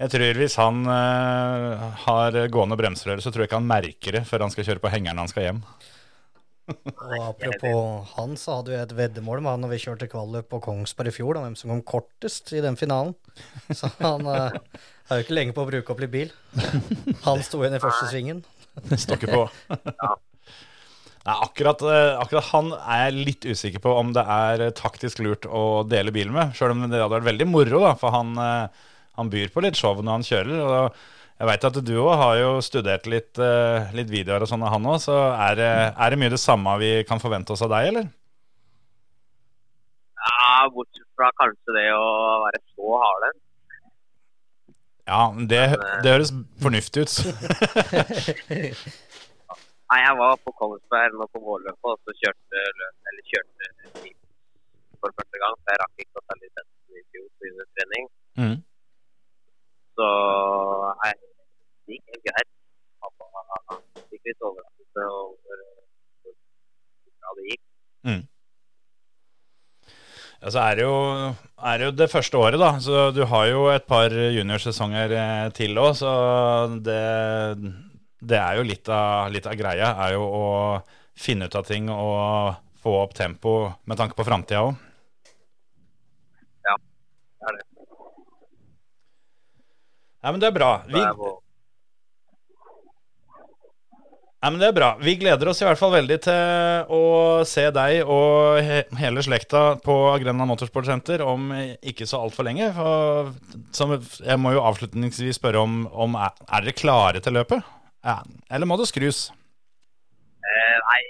jeg tror hvis han uh, har gående bremserøre, så tror jeg ikke han merker det før han skal kjøre på hengeren når han skal hjem.
Og apropos han, så hadde vi et veddemål med han når vi kjørte kvalløp på Kongsberg i fjor, om hvem som kom kortest i den finalen. Så han uh, er jo ikke lenge på å bruke opp litt bil. Han sto igjen i første svingen.
Står ikke på. Nei, akkurat, eh, akkurat han er jeg litt usikker på om det er eh, taktisk lurt å dele bilen med. Sjøl om det hadde vært veldig moro, da, for han, han byr på litt show når han kjører. og jeg veit at du òg har jo studert litt, eh, litt videoer og sånn av han òg, så er det, er det mye det samme vi kan forvente oss av deg, eller?
Ja, bortsett fra kanskje det å være så hardhendt.
Ja, det, det høres fornuftig ut. <laughs>
Nei, jeg var på Kongsberg nå på vårløpet, og så kjørte, løp- eller kjørte for første gang. Så jeg rakk ikke å ta lisensen i fjor på trening.
Mm.
Så nei, gikk helt greit. Pappa fikk litt overraskelse over hvordan det gikk.
Mm. Ja, så er det, jo, er det jo det første året, da. Så du har jo et par juniorsesonger eh, til òg, så det, det er jo litt av, litt av greia. Er jo å finne ut av ting og få opp tempo med tanke på framtida òg.
Ja, det er det.
Nei, men det er bra. Vi,
Det er på-
ja, men det er bra. Vi gleder oss i hvert fall veldig til å se deg og he hele slekta på Grenland Motorsport Center om ikke så altfor lenge. For, som, jeg må jo avslutningsvis spørre om, om er, er dere klare til løpet? Ja. Eller må det skrus?
Eh, nei,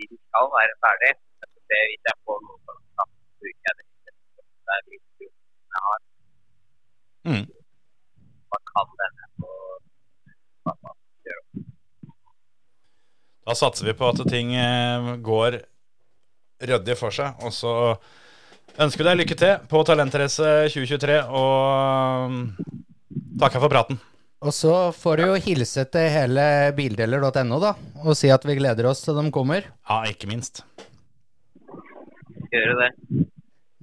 bilen skal være ferdig. Det vil hvis jeg får noe for å bruke det. Det er litt jeg har.
Mm.
Man kan denne på pappa.
Da satser vi på at ting eh, går ryddig for seg. Og så ønsker vi deg lykke til på Talentrace 2023, og mm, takker for praten.
Og så får du jo hilse til hele bildeler.no, da, og si at vi gleder oss til de kommer.
Ja, ikke minst.
Gjøre det.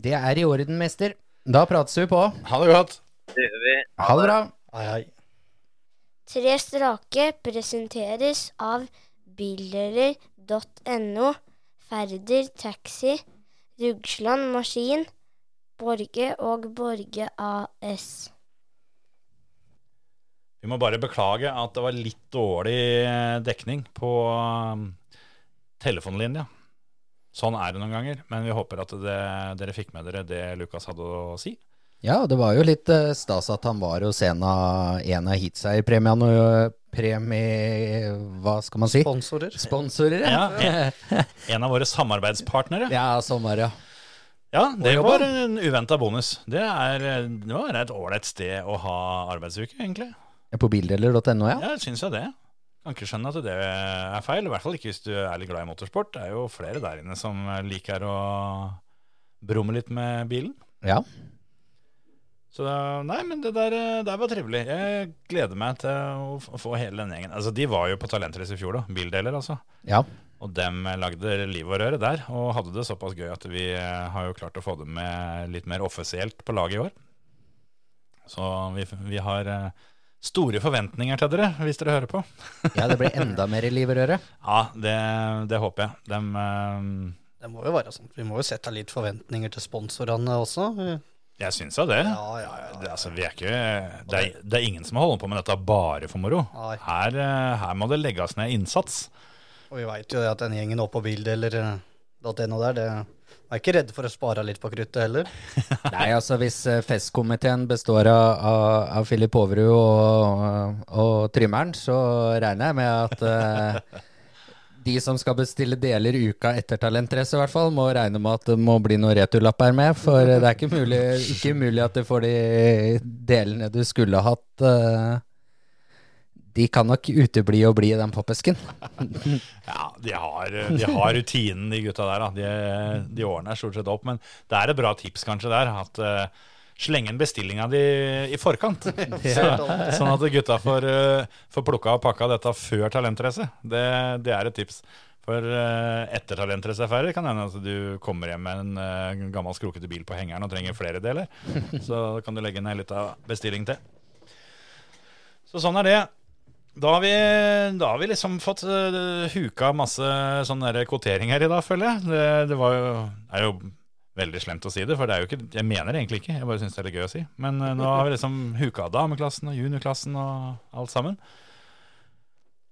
Det er i orden, mester. Da prates vi på.
Ha det godt.
Det gjør vi.
Ha det bra.
Hei, hei.
Tre strake presenteres av bildeler.no, Færder Taxi, Rugsland Maskin, Borge og Borge AS.
Vi må bare beklage at det var litt dårlig eh, dekning på um, telefonlinja. Sånn er det noen ganger, men vi håper at det, dere fikk med dere det Lukas hadde å si.
Ja, det var jo litt eh, stas at han var hos en av, en av heatseierpremiene og eh, premie... Hva skal man si?
Sponsorer.
Sponsorer,
Ja, <laughs> en, en av våre samarbeidspartnere.
Ja, sommer, ja.
Ja, det var en uventa bonus. Det, er, det var et ålreit sted å ha arbeidsuke, egentlig.
På bildeler.no, ja.
Ja, syns jeg det. Kan ikke skjønne at det er feil, i hvert fall ikke hvis du er litt glad i motorsport. Det er jo flere der inne som liker å brumme litt med bilen.
Ja.
Så nei, men det der, der var trivelig. Jeg gleder meg til å få hele den gjengen. Altså, De var jo på Talentrace i fjor, da. Bildeler, altså.
Ja.
Og dem lagde liv og røre der, og hadde det såpass gøy at vi eh, har jo klart å få dem med litt mer offisielt på laget i år. Så vi, vi har eh, store forventninger til dere, hvis dere hører på. <laughs>
ja, det blir enda mer i liv og røre.
Ja, det, det håper jeg. Dem, eh,
Det må jo være sånn. Vi må jo sette litt forventninger til sponsorene også.
Jeg syns jo det. det, altså, vi er ikke, det, er, det er ingen som holder på med dette bare for moro. Her, eh, her må det legges ned innsats.
Og vi veit jo det at den gjengen oppå .no der, det er ikke redd for å spare litt på kruttet heller. <laughs>
Nei, altså hvis eh, festkomiteen består av, av, av Filip Overud og, og Trymmeren, så regner jeg med at eh, <laughs> de som skal bestille deler uka etter Talentrace i hvert fall, må regne med at det må bli noen returlapper med. For det er ikke mulig, ikke mulig at du får de delene du skulle hatt. eh, de kan nok utebli og bli i den pappesken. <laughs>
Ja, de har, de har rutinen, de gutta der. De, de ordner stort sett opp. Men det er et bra tips kanskje der. At Slenge inn bestillinga di i forkant. <laughs> Så, sånn at gutta får, uh, får plukka og pakka dette før talentrace. Det, det er et tips. For uh, etter talentrace er kan det hende at du kommer hjem med en uh, gammel skrokete bil på hengeren og trenger flere deler. <laughs> Så kan du legge ned litt av bestilling til. Så sånn er det. Da har vi, da har vi liksom fått uh, huka masse sånne kvoteringer i dag, føler jeg. Det, det var jo, er jo veldig slemt å si det, for det er jo ikke, jeg mener det egentlig ikke. Jeg bare syns det er litt gøy å si. Men uh, nå har vi liksom huka dameklassen og juniorklassen og alt sammen.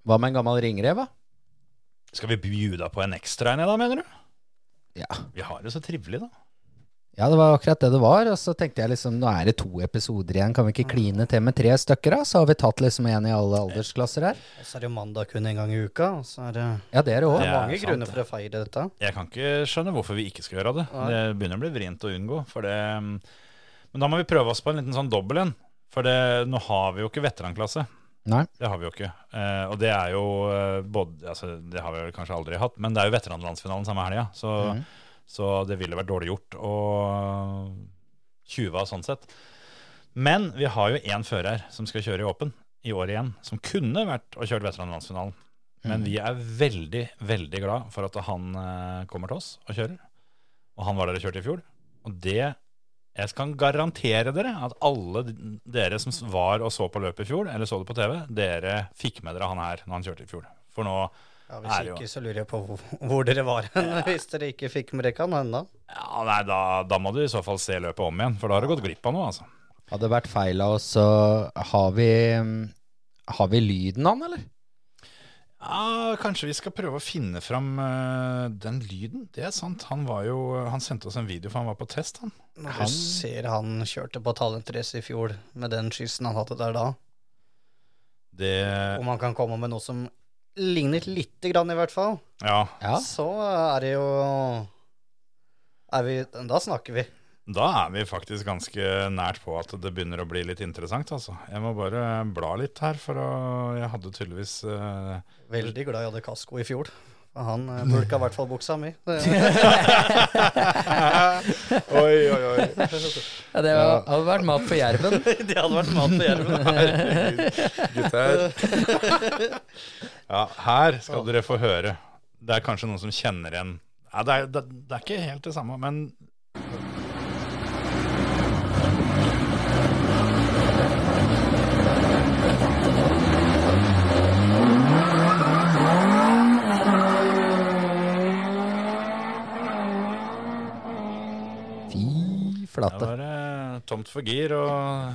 Hva med en gammel ringrev, da?
Skal vi bjuda på en ekstra en da, mener du?
Ja.
Vi har det så trivelig, da.
Ja, det var akkurat det det var. Og så tenkte jeg liksom, nå er det to episoder igjen, kan vi ikke kline til med tre stykker, da? Så har vi tatt liksom en i alle aldersklasser her.
Og så er det jo mandag kun en gang i uka. Og så er det,
Ja, det er det òg.
det er mange
sant,
grunner for å feire dette.
Jeg kan ikke skjønne hvorfor vi ikke skal gjøre det. Det begynner å bli vrient å unngå. For det, men da må vi prøve oss på en liten sånn dobbel en. For det, nå har vi jo ikke veteranklasse.
Nei.
Det har vi jo ikke. Eh, og det er jo eh, både altså, Det har vi vel kanskje aldri hatt, men det er jo veteranlandsfinalen samme helga. Så,
Mhm.
Så det ville vært dårlig gjort å tjuve av sånn sett. Men vi har jo én fører som skal kjøre i Åpen i år igjen, som kunne vært å kjøre veteranlandsfinalen. Men
Mhm.
vi er veldig, veldig glad for at han eh, kommer til oss og kjører. Og han var der og kjørte i fjor. Og det Jeg kan garantere dere at alle dere som var og så på løpet i fjor, eller så det på TV, dere fikk med dere han her når han kjørte i fjor. For nå
Ja,
er
Hvis
jo
ikke, så lurer jeg på hvor, hvor dere var hen. Hvis dere ikke fikk med dere kan ennå.
ja, nei, da, da må du i så fall se løpet om igjen, for da har du gått glipp av noe, altså.
Hadde det vært feil av oss, så har vi Har vi lyden han, eller?
Ja, Kanskje vi skal prøve å finne fram uh, den lyden. Det er sant. Han var jo Han sendte oss en video, for han var på test, han.
Når
Han-
du ser han kjørte på talentrace i fjor med den skyssen han hadde der da,
Det
Om han kan komme med noe som ligner lite grann, i hvert fall,
Ja.
så er det jo er vi, Da snakker vi.
Da er vi faktisk ganske nært på at det begynner å bli litt interessant, altså. Jeg må bare bla litt her, for å Jeg hadde tydeligvis uh,
Veldig glad jeg hadde kasko i fjor. Han uh, bulka i hvert fall buksa mi. <laughs> <laughs>
Oi, oi, oi.
Ja, <laughs> det hadde vært mat for jerven.
det hadde vært mat på jerven.
Herregud, gutter. Ja, her skal dere få høre. Det er kanskje noen som kjenner igjen ja, det, er, det, det er ikke helt det samme, men
Fy
det var eh, tomt for gir og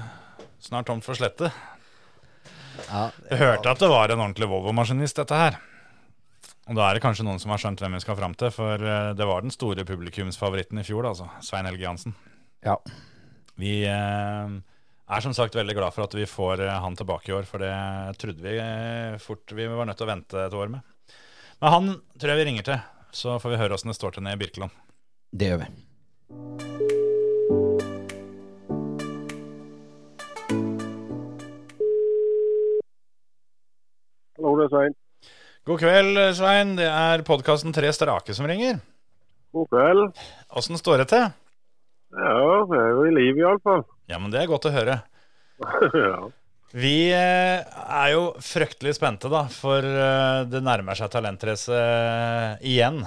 snart tomt for slette.
Ja,
Jeg hørte at det var en ordentlig Volvo-maskinist, dette her. Og da er det kanskje noen som har skjønt hvem vi skal fram til, for eh, det var den store publikumsfavoritten i fjor, altså. Svein Helge Jansen.
Ja.
Vi eh, er som sagt veldig glad for at vi får eh, han tilbake i år, for det trodde vi eh, fort vi var nødt til å vente et år med. Men han tror jeg vi ringer til, så får vi høre åssen det står til nede i Birkeland.
det gjør vi.
Hallo, det er Svein.
God kveld, Svein. Det er podkasten Tre strake som ringer.
God kveld.
Åssen står det til?
Ja, det er jo i live iallfall.
Ja, men det er godt å høre. <laughs>
ja.
Vi eh, er jo fryktelig spente, da, for eh, det nærmer seg talentrace eh, igjen.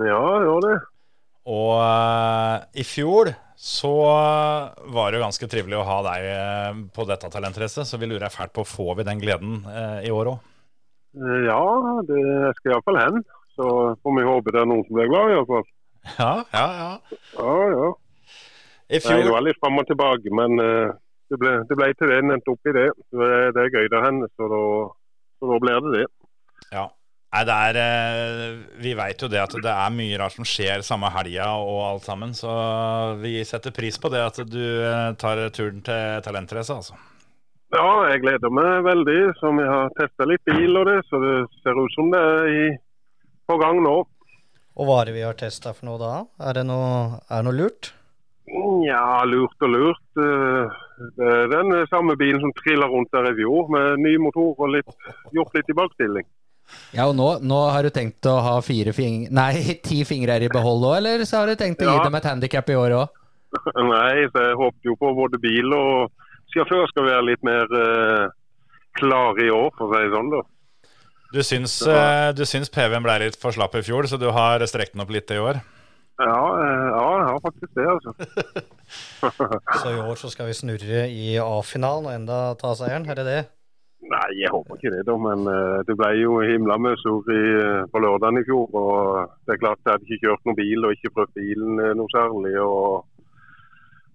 Ja, gjør det.
Og eh, i fjor så var det jo ganske trivelig å ha deg eh, på dette talentracet, så vi lurer fælt på får vi den gleden eh, i år òg.
Eh, Ja, det skal iallfall hen. Så får vi håpe det er noen som blir glad, iallfall.
Ja, ja, ja.
Ja, ja.
I fjor
det var litt fram og tilbake, men det ble, det ble til det. Endte opp i det. Det, det er gøy der hen, så da, så da blir det det.
Nei, det er eh, Vi veit jo det at det er mye rart som skjer samme helga og alt sammen, så vi setter pris på det at du eh, tar turen til talentrace, altså.
Ja, jeg gleder meg veldig. Så vi har testa litt bil og det, så det ser ut som det er i, på gang nå.
Og hva er det vi har testa for noe da? Er det noe, er det noe lurt?
Ja, lurt og lurt. Eh, Det er den samme bilen som trilla rundt der i fjor, med ny motor og litt, gjort litt i bakstilling.
Ja, og nå, nå har du tenkt å ha fire fing nei, <laughs> ti fingre i behold òg, eller så har du tenkt å gi
Ja.
dem et handikap i år òg? <laughs>
Nei, så jeg håpet jo på både bil og sjåfør skal være litt mer eh, klar i år, for å si det sånn. da.
Du syns, ja. du syns PV-en ble litt for slapp i fjor, så du har strekt den opp litt i år?
Ja, eh, ja, jeg har faktisk det, altså. <laughs>
Så i år så skal vi snurre i A-finalen og enda ta seieren, er det det?
Nei, jeg håper ikke det, da. Men eh, det ble jo himla mye sur i- på lørdagen i fjor. Og det er klart jeg hadde ikke kjørt noen bil og ikke prøvd bilen eh, noe særlig. og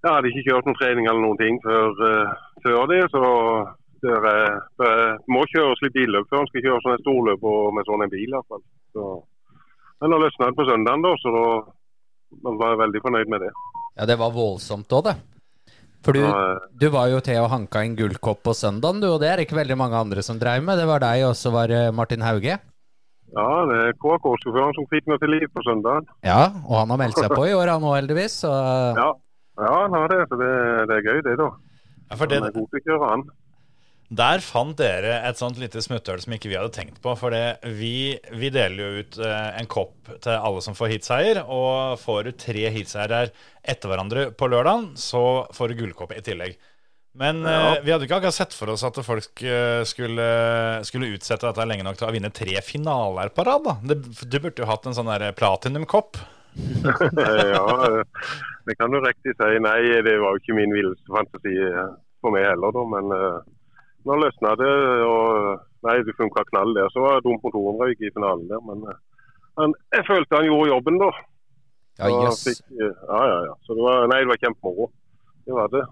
jeg hadde ikke kjørt noen trening eller noen ting før, eh, før det. Så det, er, må kjøres litt billøp før en skal kjøre sånn et storløp og med sånn en bil. i hvert fall. Så, men da løsna det på søndagen, da, så da var jeg veldig fornøyd med det.
Ja, det var voldsomt òg, det. For du, du var jo til å hanka inn gullkopp på søndagen, du, og det er ikke veldig mange andre som dreiv med. Det var deg, og så var det Martin Hauge.
Ja, det er KK-sjåføren som fikk meg til liv på søndagen.
Ja, og han har meldt seg på i år, han òg, heldigvis. Så <laughs>
Ja, ja han har det. Så det, det er gøy, det, da.
Ja, for det,
Han er god til å kjøre, han.
Der fant dere et sånt lite smutthull som ikke vi hadde tenkt på. For vi, vi deler jo ut eh, en kopp til alle som får heatseier. Og får du tre heatseiere etter hverandre på lørdagen, så får du gullkopp i tillegg. Men
Ja.
eh, vi hadde ikke akkurat sett for oss at folk eh, skulle, skulle utsette dette lenge nok til å vinne tre finaler på rad. da. Du burde jo hatt en sånn der platinumkopp. <laughs>
ja, det kan du riktig si. Nei, det var jo ikke min villeste fantasi for meg heller, da. Men nå løsna det, og nei, det funka knall der. Så var det dumt motoren røyk i finalen der, men eh, han, jeg følte han gjorde jobben, da.
Ja, yes.
fikk, eh, ja, ja, ja. Så det var, nei, det var kjempemoro. Det var det.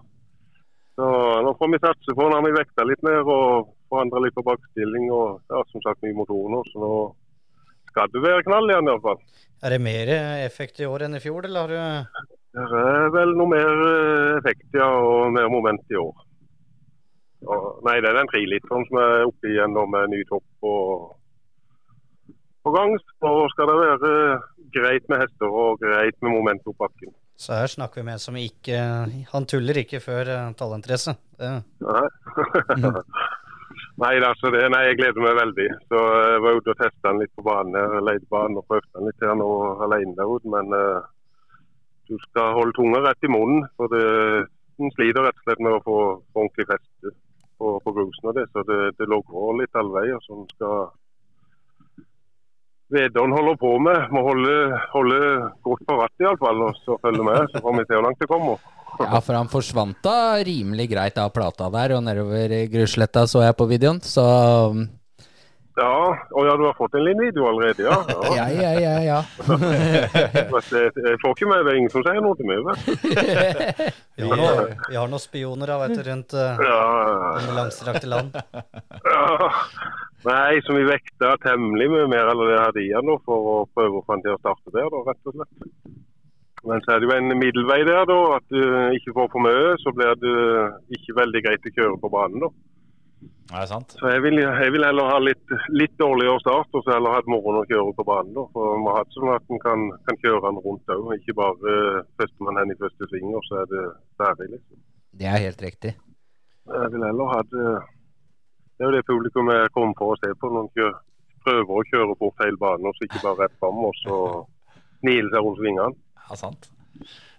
Så nå får vi satse på når vi vekter litt mer og forandrer litt på bakstilling. Og ja, som sagt ny motor nå, så nå skal det være knall igjen iallfall.
Er det mer effekt i år enn i fjor, eller har du
Det er vel noe mer eh, effekt ja, og mer moment i år. Og, nei, det er den treliteren som er oppe igjen nå med ny topp og på gang. Så skal det være greit med hester og greit med moment opp bakken.
Så her snakker vi med en som ikke Han tuller ikke før tallinteresse. talentrace.
Nei. <laughs> nei, altså det, nei, jeg gleder meg veldig. Så Jeg var ute og testa den litt på banen. her, leide banen og prøvde den litt her nå alene der ute. Men uh, du skal holde tunga rett i munnen. For det, den sliter rett og slett med å få, få ordentlig feste på, på grusen av det. Så det, det logrer litt alle veier. og sånn skal Vedon holder på med. Må holde, holde godt på rattet iallfall, og så følge med. Så får vi se hvor langt det kommer.
Ja, for han forsvant da rimelig greit av plata der, og nedover grusletta så jeg på videoen, så
Ja, og ja, du har fått en liten video allerede, ja? <laughs>
Ja, ja, ja, ja. <laughs>
Vet jeg, får ikke med det er ingen som sier noe til meg. vet. <laughs>
Vi har, noe, vi har noen spioner da, vet du, rundt uh,
Ja.
langstrakte land.
Ja. Nei, som vi vekta temmelig mye mer enn det hadde igjen nå, for å prøve å få han til å starte der, da, rett og slett. Men så er det jo en middelvei der, da. At du ikke får for mye, så blir det ikke veldig greit å kjøre på banen, da.
Sant?
Så jeg vil, jeg vil heller ha litt, litt dårligere start, og så heller ha et moro å kjøre på banen. da. For Vi har hatt sånn at en kan, kan kjøre den rundt òg, ikke bare uh, førstemann hen i første sving, og så er det ferdig, liksom.
Det er helt riktig.
Jeg vil heller ha det Det er jo det publikum er kommet for å se på når de kjører, prøver å kjøre på feil banen, og så ikke bare rett fram, og så <laughs> snile seg rundt svingene.
Ja, sant.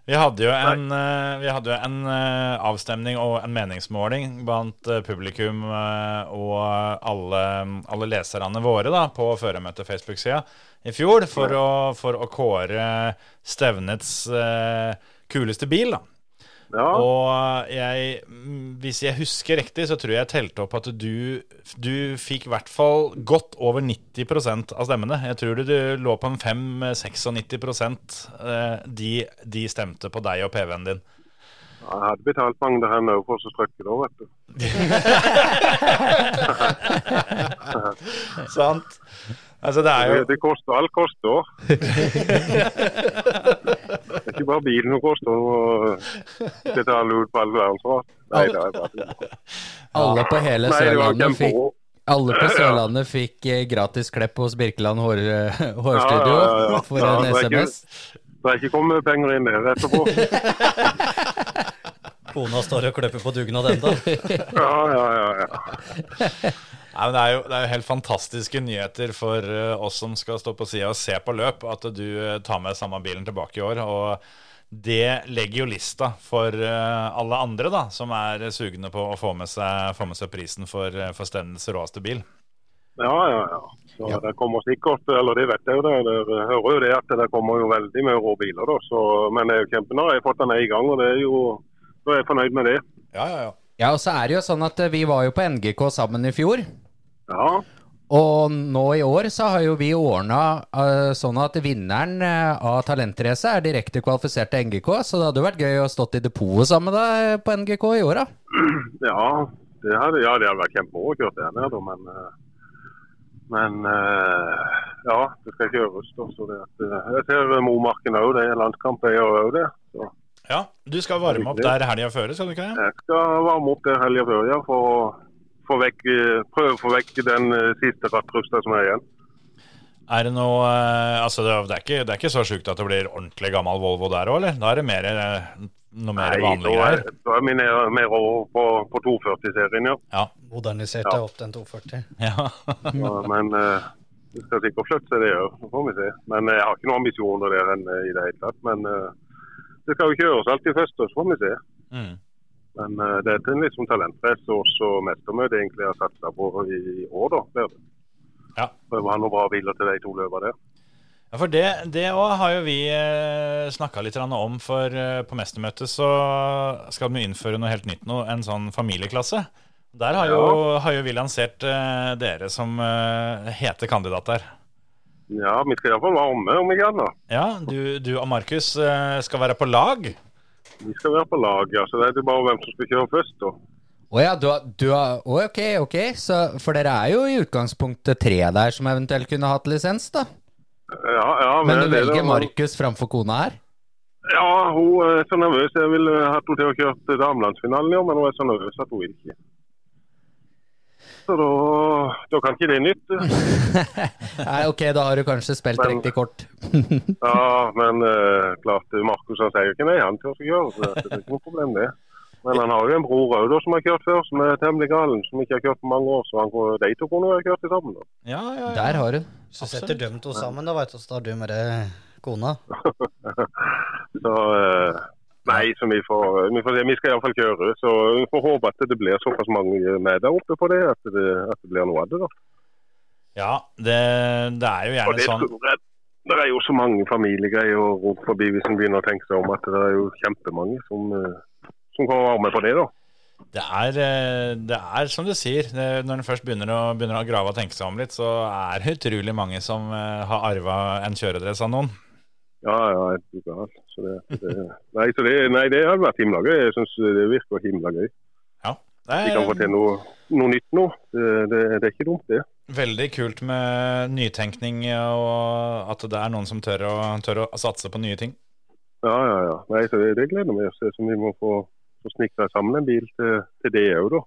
Vi hadde jo en, eh, vi hadde jo en eh, avstemning og en meningsmåling blant eh, publikum eh, og alle, alle leserne våre da, på føremøtet Facebook-sida i fjor for å, for å kåre stevnets eh, kuleste bil. da. Og jeg, hvis jeg husker riktig, så tror jeg telte opp at du, du fikk i hvert fall godt over 90% av stemmene. Jeg tror du, du lå på en 5-96 eh, de, de stemte på deg og PV-en din.
Jeg hadde betalt mange der henne for å trykke da, vet du. <laughs>
Sant. Altså, det er jo
Det, det koster, alt koster. det er ikke bare bilen som koster, å betale ut på all verdens rart. Nei, det er bare
Alle på hele Sørlandet fikk alle på. Sørlandet fikk eh, gratis klepp hos Birkeland hår, hårstudio
Ja, ja, ja.
for
Ja,
en
det ikke-
SMS.
Det er ikke kommet penger inn der etterpå.
Kona står og klipper på dugnad ennå.
Ja, ja, ja. ja.
Nei, men det, er jo, det er jo helt fantastiske nyheter for eh, oss som skal stå på sida og se på løp, at du eh, tar med samme bilen tilbake i år. Og det legger jo lista for eh, alle andre da, som er sugne på å få med seg, få med seg prisen for, uh, for stevnets råeste bil.
Ja, ja, ja. Så det kommer sikkert, eller det vet jeg jo, det, det hører jo det at det kommer jo veldig mye rå biler. da. Så, men jeg er jo kjempenøyd. Jeg har fått den i gang, og det er jo, da er jeg fornøyd med det.
Ja, ja, ja.
Ja, og så er det jo sånn at vi var jo på NGK sammen i fjor.
Ja.
Og nå i år så har jo vi ordna uh, sånn at vinneren eh, av Talentrace er direkte kvalifisert til NGK, så det hadde jo vært gøy å stått i depotet sammen med deg på NGK i år, da. <clears throat>
Ja, det hadde, ja, det hadde vært kjempemoro å kjøre der nede, men eh, men eh, ja, det skal ikke da, så det at, eh, Jeg ser Momarken òg, det er landskamp. Jeg gjør òg det. Så
Ja, Du skal varme opp der helga før, skal du ikke det?
jeg skal varme opp der helga før, ja, for å få vekk, eh, prøve å få vekk den eh, siste rattrusta som er igjen.
Er det noe eh, Altså, det er, ikke, det er ikke så sjukt at det blir ordentlig gammel Volvo der òg, eller? Da er det mer, noe mer
Nei,
vanlig
er,
her?
da er vi mer over på, på 240-serien, ja.
Ja.
Moderniserte opp til en 240.
Ja.
Ja, men det skal sikkert flytte seg, det òg. Så får vi se. Men jeg har ikke noen ambisjoner der enn i det hele tatt. Men det skal jo kjøres alltid først, så får vi se.
Mm.
Men uh, det er en litt sånn talentrace og mestermøte egentlig har satsa på i, år, da.
Ja.
Prøve å ha noen bra biler til de to løpene der.
Ja, for det, det har jo vi eh, snakka litt om, for eh, på mestermøtet så skal vi innføre noe helt nytt nå, en sånn familieklasse. Der har jo, har jo vi lansert eh, dere som eh, hete kandidater.
Ja, vi skal iallfall være med, om igjen. da.
Ja, du, du og Markus eh, skal være på lag.
Vi skal være på lag, ja. Så det er jo bare hvem som skal kjøre først, da.
Å ja, du har, du har Ok, ok. Så, for dere er jo i utgangspunktet tre der som eventuelt kunne hatt lisens, da.
Ja, ja,
Men du
det- det-
velger Markus framfor kona her?
Ja, hun er så nervøs. Jeg ville hatt henne til å kjøre til i år, men hun er så nervøs at hun vil ikke. Så da, da kan ikke det nytte. <laughs>
Nei, ok, da har du kanskje spilt
Men-
riktig kort. <laughs>
Ja, men uh, klart, Markus han sier jo ikke nei, han tør ikke gjøre Så det er ikke noe problem det. Men han har jo en bror òg som har kjørt før, som er temmelig galen. Som ikke har kjørt på mange år, så han, går de to kunne ha kjørt sammen. da.
Ja, ja, ja.
Der har du.
Så setter de to sammen, da veit du, så tar du med deg kona. <laughs>
Så eh, Nei, så vi får, vi får se. Vi skal iallfall kjøre. Så vi får håpe at det blir såpass mange med der oppe på det, at det, at det blir noe av det. da.
Ja, det, det er jo gjerne
det
sånn
Det, det er jo så mange familiegreier rope forbi hvis en begynner å tenke seg om at det er jo kjempemange som, eh, som kan være med på det. da.
Det er, eh, det er som du sier, når en først begynner å, begynner å grave og tenke seg om litt, så er det utrolig mange som eh, har arva en kjøredress av noen.
Ja, ja, jeg ikke alt. Så det, det, nei, så det, nei, det har vært himla gøy. Jeg syns det virker himla gøy.
Ja,
Vi kan få til noe, noe nytt nå. Det, er ikke dumt, det.
Veldig kult med nytenkning og at det er noen som tør å, tør å satse på nye ting.
Ja, ja, ja. Nei, så det, det gleder oss til. Så vi må få, få snikra sammen en bil til, til det òg, da.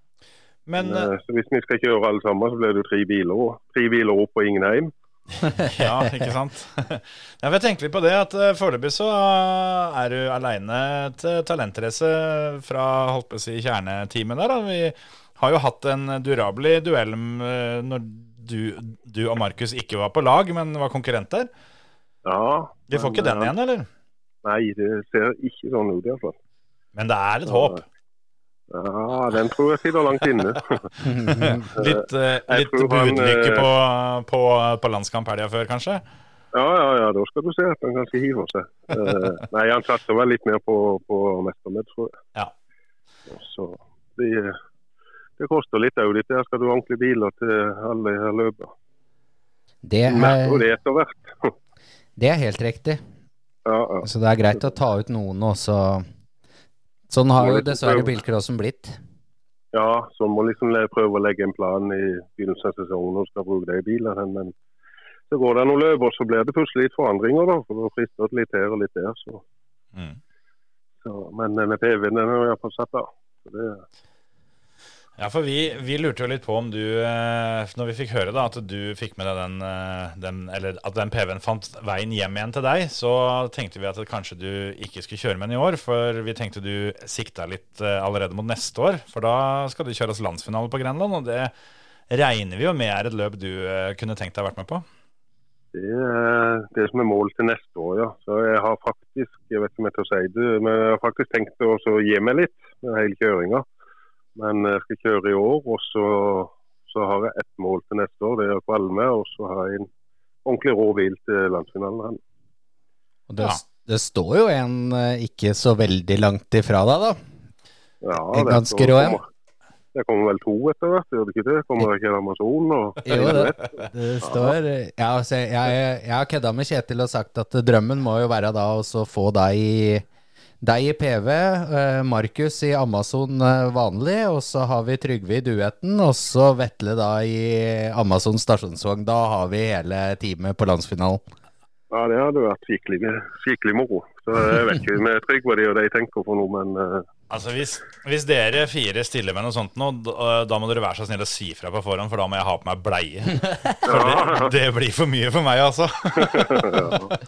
Men
Men, så hvis vi skal kjøre alle sammen, så blir det jo tre biler. Tre biler opp og ingen hjem. <laughs>
Ja, ikke sant? <laughs> Ja, jeg tenker litt på det at eh, foreløpig så er du aleine til talentrace fra holdt på å si kjerneteamet der. Da. Vi, har jo hatt en durabelig duell eh, når du, du og Markus ikke var på lag, men var konkurrenter.
Ja.
Vi får
men,
ikke den
eh,
igjen, eller?
Nei, det ser ikke sånn ut iallfall.
Men det er et håp.
Ja, den tror jeg sitter langt inne. <laughs>
litt eh, litt budlykke
eh,
på, på, på landskamp helga før, kanskje?
Ja, ja, ja, da skal du se at han kanskje hiver seg. Eh, nei, han satser vel litt mer på, på mestermed, tror jeg.
Ja.
Så det, det koster litt òg. Dette her skal du ha ordentlige biler til alle her løpene.
Det
Merker
er,
det etter hvert.
det er helt riktig.
Ja, ja.
Så det er greit å ta ut noen også. Sånn har jo dessverre
bilklassen
bilcrossen blitt.
ja, så må liksom prøve å legge en plan i begynnelsen av sesongen og skal bruke de bilene. Men så går det noen løp, og så blir det plutselig litt forandringer, da. For Det frister det litt her og litt der. Så.
Mm.
Så, men denne PV-en er iallfall satt av. Så det,
Ja, for vi, vi lurte jo litt på om du eh, Når vi fikk høre da at du fikk med deg den, eh, den Eller at den PV-en fant veien hjem igjen til deg, så tenkte vi at kanskje du ikke skulle kjøre med den i år. For vi tenkte du sikta litt eh, allerede mot neste år. For da skal det kjøres landsfinale på Grenland, og det regner vi jo med er et løp du kunne tenkt deg å vært med på.
det er det som er målet til neste år, ja. Så jeg har faktisk jeg vet ikke om jeg tør si det, men jeg har faktisk tenkt å gi meg litt med hele kjøringa. Men jeg skal kjøre i år, og så, så har jeg ett mål til neste år. Det er kvalme, og så har jeg en ordentlig rå bil til landsfinalen.
Og det, det står jo en eh, ikke så veldig langt ifra deg, da.
Ja,
En
det
ganske rå en.
Det kommer vel to etter hvert, gjør det ikke det? Kommer det ikke en Amazon? Og, <laughs>
Jo, det, det står Ja, altså, jeg, jeg har kødda med Kjetil og sagt at drømmen må jo være da å få deg i deg i PV, eh, Markus i Amazon eh, vanlig, og så har vi Trygve i duetten, og så Vetle da i Amazon stasjonsvogn. Da har vi hele teamet på landsfinalen.
Ja, det hadde vært skikkelig, skikkelig moro. Så jeg vet ikke med Trygve og de tenker på noe, men eh,
Altså hvis, hvis dere fire stiller med noe sånt nå, da, da må dere være så snill å si fra på forhånd, for da må jeg ha på meg bleie. <laughs> For det, det blir for mye for meg, altså.
ja.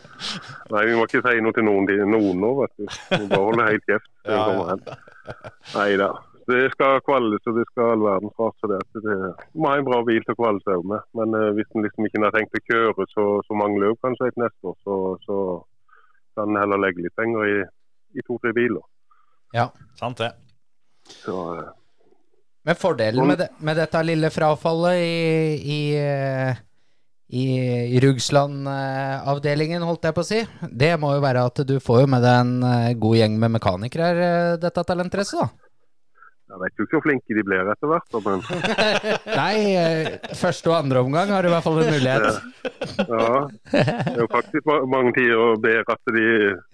Nei, vi må ikke si noe til noen, noen nå, vet du. Vi må bare holde helt kjeft.
Ja, ja.
Nei da. Det skal kvalles og det skal all verden rart. Så det, det, må ha en bra bil til å kvalle seg med. Men uh, hvis en liksom ikke har tenkt å kjøre så, så mange løp kanskje et neste år, så, så kan en heller legge litt penger i, i to-tre biler.
Ja.
Sant det.
Så, eh,
Men fordelen med, det, med dette lille frafallet i, i, eh, i, i Rugsland-avdelingen, holdt jeg på å si, det må jo være at du får jo med deg en eh, god gjeng med mekanikere dette talentrace, da.
Jeg vet jo ikke hvor flinke de blir etter hvert, men <laughs>
Nei, eh, første og andre omgang har du i hvert fall en mulighet.
ja. Det er jo faktisk mange tider å be at de,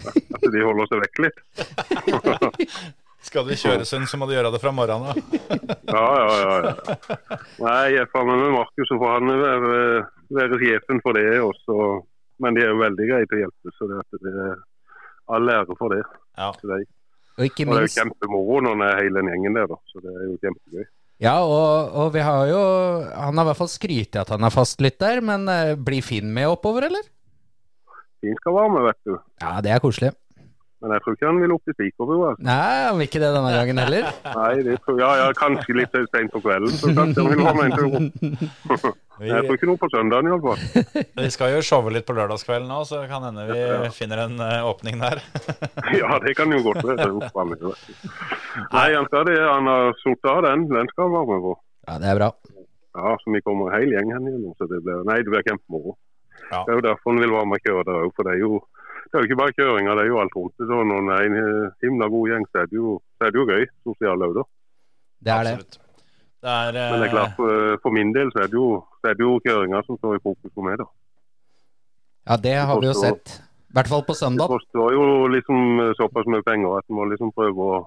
at de holder seg vekk litt. <laughs>
Skal du kjøre Sund, så må du gjøre det fra morgenen av.
Ja, ja, ja. ja. Nei, jeg er framme med Markus, så får han være, være sjefen for det også. Men de er jo veldig greie til å hjelpe, så det, det er all ære for det.
Ja.
til dem.
Og ikke
Og det er jo
minst
kjempemoro når det er hele den gjengen der, da. Så det er jo kjempegøy.
Ja, og, og vi har jo Han har i hvert fall skrytt at han er fastlytter, men eh, blir Finn med oppover, eller?
Finn skal være med, vet du.
Ja, det er koselig.
Men jeg tror ikke han vil opp i Spikerbua. Altså.
Nei, han vil ikke det denne gangen heller.
Nei, det tror ja, ja, kanskje litt sent på kvelden, så kanskje han vil være med en tur <laughs> Jeg får ikke noe på søndagen iallfall. <laughs>
Vi skal jo showe litt på lørdagskvelden nå, så kan hende vi finner en uh, åpning der. <laughs>
Ja, det kan jo godt være. Nei, han skal det. Han har sittet av den. Den skal han være med på.
Ja, det er bra.
Ja, så vi kommer hele gjengen gjennom, så det blir, nei, det blir kjempemoro.
Ja.
Det er jo derfor han vil være med og kjøre der òg, for det er jo det er jo ikke bare kjøringa, det er jo alt rundt det. Så når det er en himla god gjeng, så er det jo, så er det jo gøy. Sosiale òg, da.
Det er det.
Absolutt. Det er, eh,
Men det er klart, for, for min del så er det jo, det er jo kjøringa som står i fokus for meg, da.
Ja, det har vi jo sett. I hvert fall på søndag.
Det
søndag.
koster jo liksom eh, såpass mye penger at man må liksom prøve å,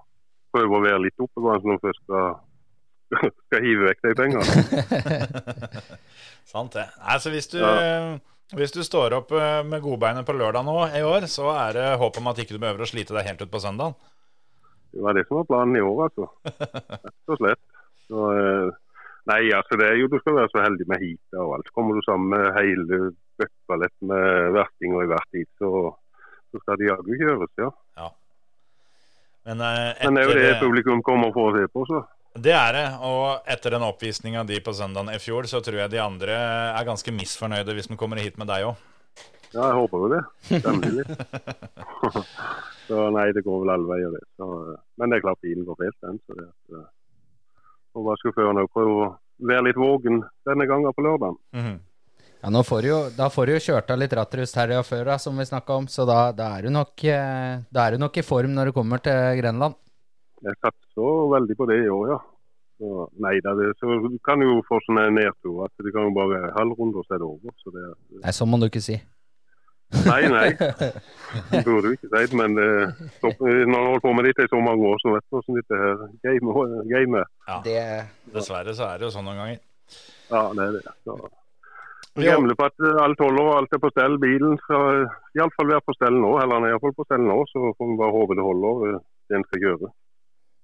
prøve å være litt oppe på når man først skal, <laughs> skal hive vekk de pengene. <laughs>
Sant det. Altså, hvis, du,
Ja.
hvis du står opp eh, med godbeinet på lørdag nå i år, så er det håp om at ikke du behøver å slite deg helt ut på søndagen.
Det var det som var planen i år, altså. <laughs> Rett og slett. Så, eh, nei, altså det er jo, du skal være så heldig med heatet og alt. Kommer du sammen med hele bøtta lett med vertinger i hvert heat, så, så skal de jaggu kjøres, ja.
Men, eh,
Men det er jo det publikum kommer for å se på, så.
Det er det, og etter den oppvisninga di på søndagen i fjor, så tror jeg de andre er ganske misfornøyde hvis de kommer hit med deg òg.
Ja, jeg håper jo det. Stemmer litt. <laughs> <laughs> så nei, det går vel alle veier, det. Så, eh, men det er klart bilen går felt, den. Så det, at, bare sjåføren òg prøve å være litt vågen denne gangen på lørdag.
Ja, nå får du jo, da får du jo kjørt av litt rattrust helga før, da, som vi snakka om, så da, da, er du nok, eh, da er du nok i form når du kommer til Grenland.
Jeg satser veldig på det i år, ja. Så, nei da, det, så du kan jo få sånn en nedtur at det kan jo bare være halvrunde, og så er det over. Så det,
Nei, sånn må du ikke si.
Nei, nei. <laughs> Det burde du ikke si det, men uh, stopp- når du har holdt på med dette i så mange år, så vet du hvordan dette her game- game ja.
Ja. Dessverre så er det jo sånn noen ganger.
Ja, det er det. Så. Jeg gambler på at eh, alt holder og alt er på stell. Bilen skal iallfall være på stell nå. Eller den er iallfall på stell nå, så får vi bare håpe det holder eh, det en skal gjøre.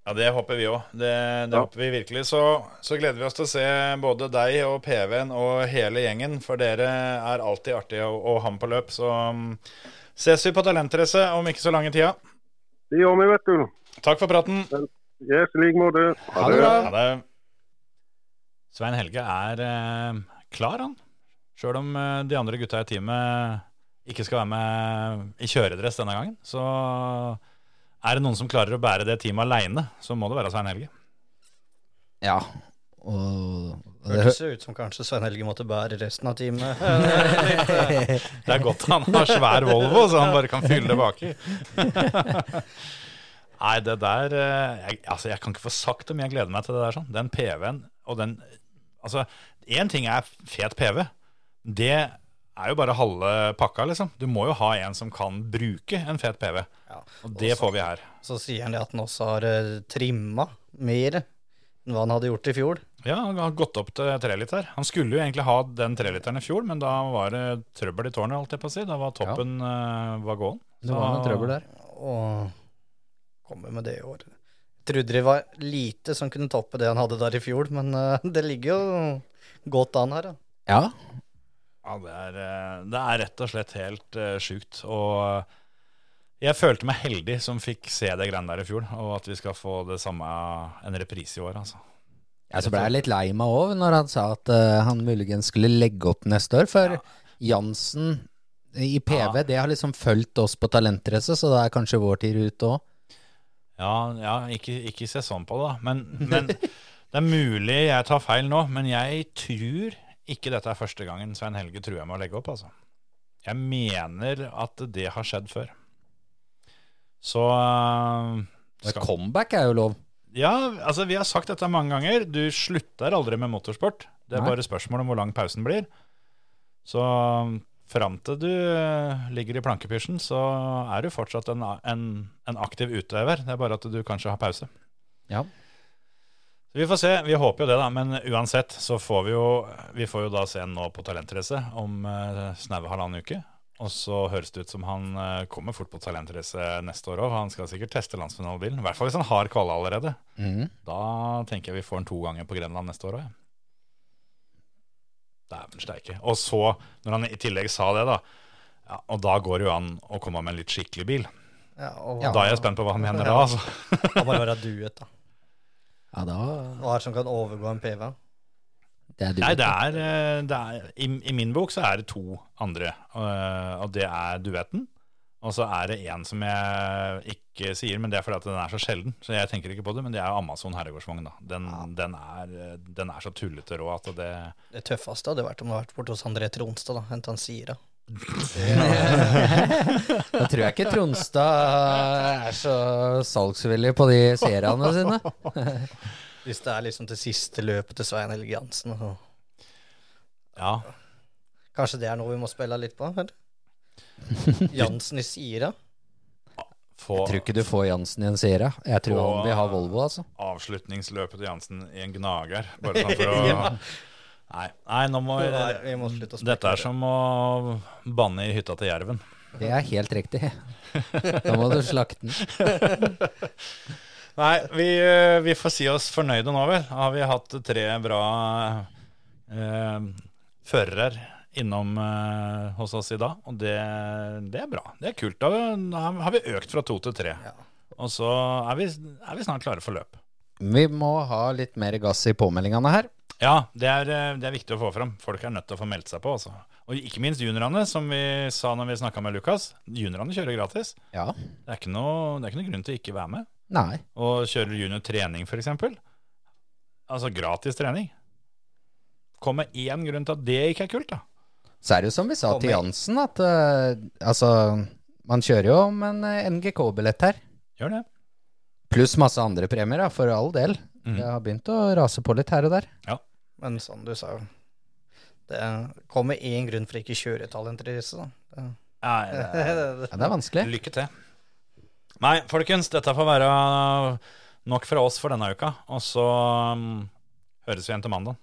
Ja, Det håper vi òg. Det, det håper vi virkelig. Så, så gleder vi oss til å se både deg og PV-en og hele gjengen, for dere er alltid artige å, å ha med på løp. Så um, ses vi på Talentrace om ikke så lange tida.
Det gjør vi, vet du.
Takk for praten.
Yes, i like måte.
Ha det bra. Ha det. Svein Helge er eh, klar, han. Sjøl om eh, de andre gutta i teamet ikke skal være med i kjøredress denne gangen. Så er det noen som klarer å bære det teamet aleine, så må det være Svein Helge.
Ja. Og
Hørtes ut som kanskje Svein Helge måtte bære resten av teamet. <laughs>
Det er godt han har svær Volvo, så han bare kan fylle det baki. <laughs> Nei, det der eh, jeg, Altså, jeg kan ikke få sagt om jeg gleder meg til det der sånn. Den PV-en og den Altså, én ting er fet PV. Det er jo bare halve pakka, liksom. Du må jo ha en som kan bruke en fet PV. og det
også,
får vi her.
Så sier han det at han også har uh, trimma mer enn hva han hadde gjort i fjor.
Ja, han har gått opp til treliter. Han skulle jo egentlig ha den treliteren i fjor, men da var det trøbbel i tårnet, holdt jeg på å si. Da var toppen uh, var gåen.
Det var noe trøbbel der.
Og kommer med det i år. Trodde det var lite som kunne toppe det han hadde der i fjor, men uh, <laughs> det ligger jo godt an her, da.
Ja.
Ja, det er, eh, det er rett og slett helt uh, sjukt. Og jeg følte meg heldig som fikk se det greiene der i fjor, og at vi skal få det samme en reprise i år, altså.
Ja, så ble jeg litt lei meg òg når han sa at uh, han muligens skulle legge opp neste år. For Jansen i PV, det har liksom fulgt oss på talentrace, så det er kanskje vår tid ute òg.
Ja, ja ikke, ikke se sånn på det, da. Men, <laughs> men det er mulig jeg tar feil nå, men jeg tror ikke dette er første gangen Svein Helge truer med å legge opp, altså. Jeg mener at det har skjedd før. Så uh,
Et comeback er jo lov.
Ja, altså vi har sagt dette mange ganger. Du slutter aldri med motorsport. Det er
Nei.
bare spørsmål om hvor lang pausen blir. Så fram til du eh, ligger i plankepysjen, så er du fortsatt en, en, en aktiv utøver. Det er bare at du kanskje har pause.
Ja.
Så vi får se. Vi håper jo det, da. Men uansett så får vi jo Vi får jo da se nå på Talentrace om uh, snaue halvannen uke. Og så høres det ut som han uh, kommer fort på Talentrace neste år òg. Han skal sikkert teste landsfinalebilen. I hvert fall hvis han har kvala allerede.
Mm.
Da tenker jeg vi får han to ganger på Grenland neste år òg. Ja. Dæven steike. Og så, når han i tillegg sa det, da ja, Og da går det jo an å komme med en litt skikkelig bil.
Ja, og-
Da er jeg spent på hva han mener da, altså. <laughs>
Han må bare være duet, da.
Ja, da
Hva er det som kan overgå en PV?
Det er
Nei, det er, eh, det er i, I min bok så er det to andre, og, og det er duetten. Og så er det en som jeg ikke sier, men det er fordi at den er så sjelden. Så jeg tenker ikke på det, men det er Amazon herregårdsvogn. da. Den, den, er, den er så tullete rå at det
Det tøffeste hadde vært om du hadde vært borte hos André Tronstad, da. Hente han Sira.
Da tror jeg ikke Tronstad er så salgsvillig på de seriene sine.
Hvis det er liksom det siste løpet til Svein Helge Jansen.
Ja.
Kanskje det er noe vi må spille litt på? Eller? <laughs> Jansen i Sira?
Få
Jeg tror ikke du får Jansen i en serie. Jeg tror
få
han vil ha Volvo, altså.
Avslutningsløpet til Jansen i en gnager. Bare sånn for å <laughs>
Ja.
Nei, nei, nå må vi,
Nei, vi må slutte å
Dette er som å banne i hytta til jerven.
Det er helt riktig. <laughs> Da må du slakte den. <laughs>
Nei, vi, eh, vi får si oss fornøyde nå, vel. Har vi hatt tre bra eh, førere innom eh, hos oss i dag, og det, det er bra. Det er kult. Da, da har vi økt fra to til tre. Og så er vi, er vi snart klare for løp.
Vi må ha litt mer gass i påmeldingene her.
Ja, det er, eh, det er viktig å få fram. Folk er nødt til å få meldt seg på. Også. Og ikke minst juniorene, som vi sa når vi snakka med Lukas. Juniorene kjører gratis.
Ja.
Det er, ikke noe, det er ikke noe grunn til å ikke være med.
Nei.
Og kjører junior trening, f.eks. Altså gratis trening. Kom med én grunn til at det ikke er kult, da.
Så er det jo som vi sa til. Jansen, at uh, altså Man kjører jo om en eh, NGK-billett her.
Gjør det.
Pluss masse andre premier, da, for all del.
Mm.
Det har begynt å rase på litt her og der.
Ja.
Men som du sa, det kommer én grunn for ikke kjøretalenter-race, da.
Ja, <laughs> det,
Ja, det er vanskelig.
Lykke til. Nei, folkens, dette får være nok fra oss for denne uka. Og så um, høres vi igjen til mandag.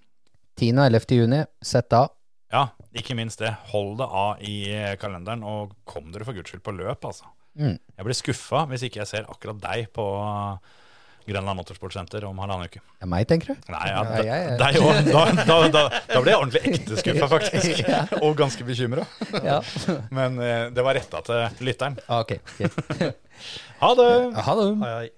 10. og 11. juni, sett av.
Ja, ikke minst det. Hold det av i kalenderen, og kom dere for guds skyld på løp, altså.
Mm.
Jeg blir skuffa hvis ikke jeg ser akkurat deg på uh, Grenland Motorsportsenter om halvannen uke.
Det er meg, tenker du?
Nei, ja,
Ja,
deg. <laughs> Da, da, da, da ble jeg ordentlig ekte skuffa, <laughs> faktisk.
Ja.
Og ganske bekymra.
Ja.
Men eh, det var retta til lytteren.
Ah, ok.
Ha det!
Ha det.
Hei, hei.